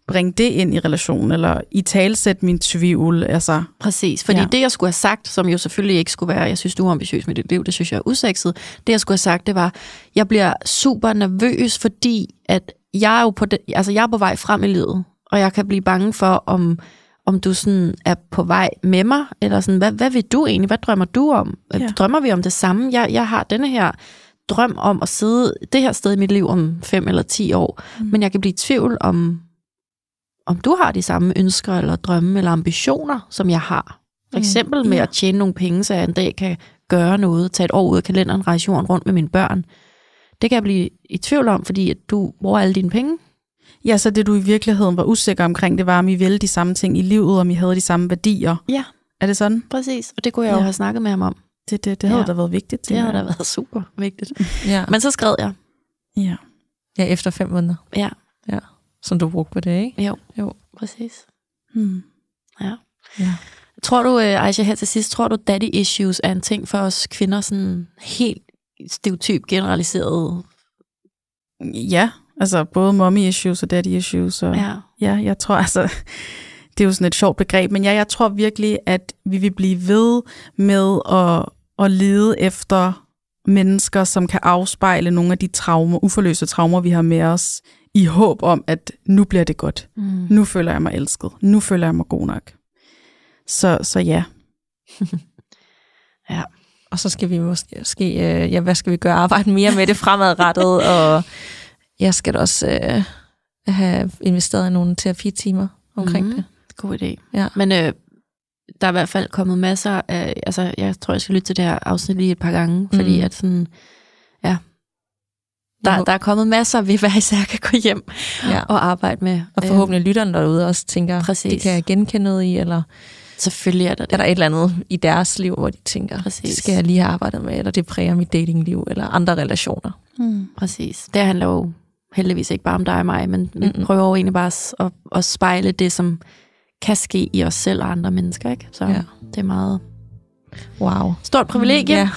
bringe det ind i relationen, eller i talsæt min tvivl. Altså, Præcis, fordi ja. det, jeg skulle have sagt, som jo selvfølgelig ikke skulle være, jeg synes, du er ambitiøs med dit liv, det synes jeg er usekset, det, jeg skulle have sagt, det var, jeg bliver super nervøs, fordi at jeg er jo på, det, altså, jeg er på vej frem i livet, og jeg kan blive bange for, om, om du sådan er på vej med mig, eller sådan, hvad, hvad vil du egentlig, hvad drømmer du om? Ja. Drømmer vi om det samme? Jeg, jeg har denne her drøm om at sidde det her sted i mit liv om fem eller ti år, mm. men jeg kan blive i tvivl om, om du har de samme ønsker eller drømme eller ambitioner, som jeg har. For mm, eksempel mm, med ja. at tjene nogle penge, så jeg en dag kan gøre noget, tage et år ud af kalenderen, rejse jorden rundt med mine børn. Det kan jeg blive i tvivl om, fordi at du bruger alle dine penge. Ja, så det du i virkeligheden var usikker omkring, det var, om I ville de samme ting i livet, om I havde de samme værdier. Ja, Er det sådan? præcis. Og det kunne jeg jo Ja. have snakket med ham om. Det, det, det havde Ja. da været vigtigt. Det havde da været super vigtigt. Ja. Men så skrev jeg. Ja. ja, efter fem måneder, Ja, som du brugte på det, ikke? jo, Jo. præcis. Hmm. Ja. Ja. Tror du, øh, Aisha, her til sidst, tror du, daddy issues er en ting for os kvinder, sådan helt stereotyp generaliseret? Ja, altså både mommy issues og daddy issues. Og, Ja. ja, jeg tror altså, det er jo sådan et sjovt begreb, men ja, jeg tror virkelig, at vi vil blive ved med at, at lede efter mennesker, som kan afspejle nogle af de traumer, uforløste traumer, vi har med os, i håb om, at nu bliver det godt. Mm. Nu føler jeg mig elsket. Nu føler jeg mig god nok. Så, så ja. Ja. Og så skal vi måske, øh, ja, hvad skal vi gøre? Arbejde mere med det fremadrettet, og jeg skal da også øh, have investeret i nogle terapitimer omkring Mhm. det. God idé. Ja. Men øh, der er i hvert fald kommet masser af... Altså, jeg tror, jeg skal lytte til det her afsnit lige et par gange, fordi Mm. at sådan... Ja. Der, der er kommet masser, vi hver især kan gå hjem Ja. og arbejde med. Og forhåbentlig lytterne derude også tænker, Præcis. det kan jeg genkende noget i, eller selvfølgelig er der det. er der et eller andet i deres liv, hvor de tænker, Præcis. det skal jeg lige have arbejdet med, eller det præger mit datingliv, eller andre relationer. Hmm. Præcis. Det handler jo heldigvis ikke bare om dig og mig, men vi Mm-mm. prøver jo egentlig bare at, at spejle det, som kan ske i os selv og andre mennesker. Ikke? Så Ja. det er meget Wow. stort privilegie. Ja.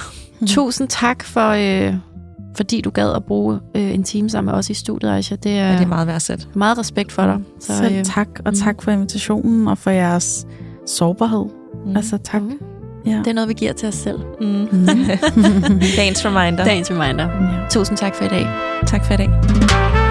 Tusind tak for, øh, fordi du gad at bruge øh, en time sammen med os i studiet, Aisha. Det er, ja, det er meget værdsat. meget respekt for dig. Så, Selv øh, tak, og mm. tak for invitationen, og for jeres sårbarhed. Mm. Altså tak. mhm. Ja. Det er noget, vi giver til os selv. Mm. Mm. Dagens reminder. Dagens reminder. ja. Tusind tak for i dag. Tak for i dag.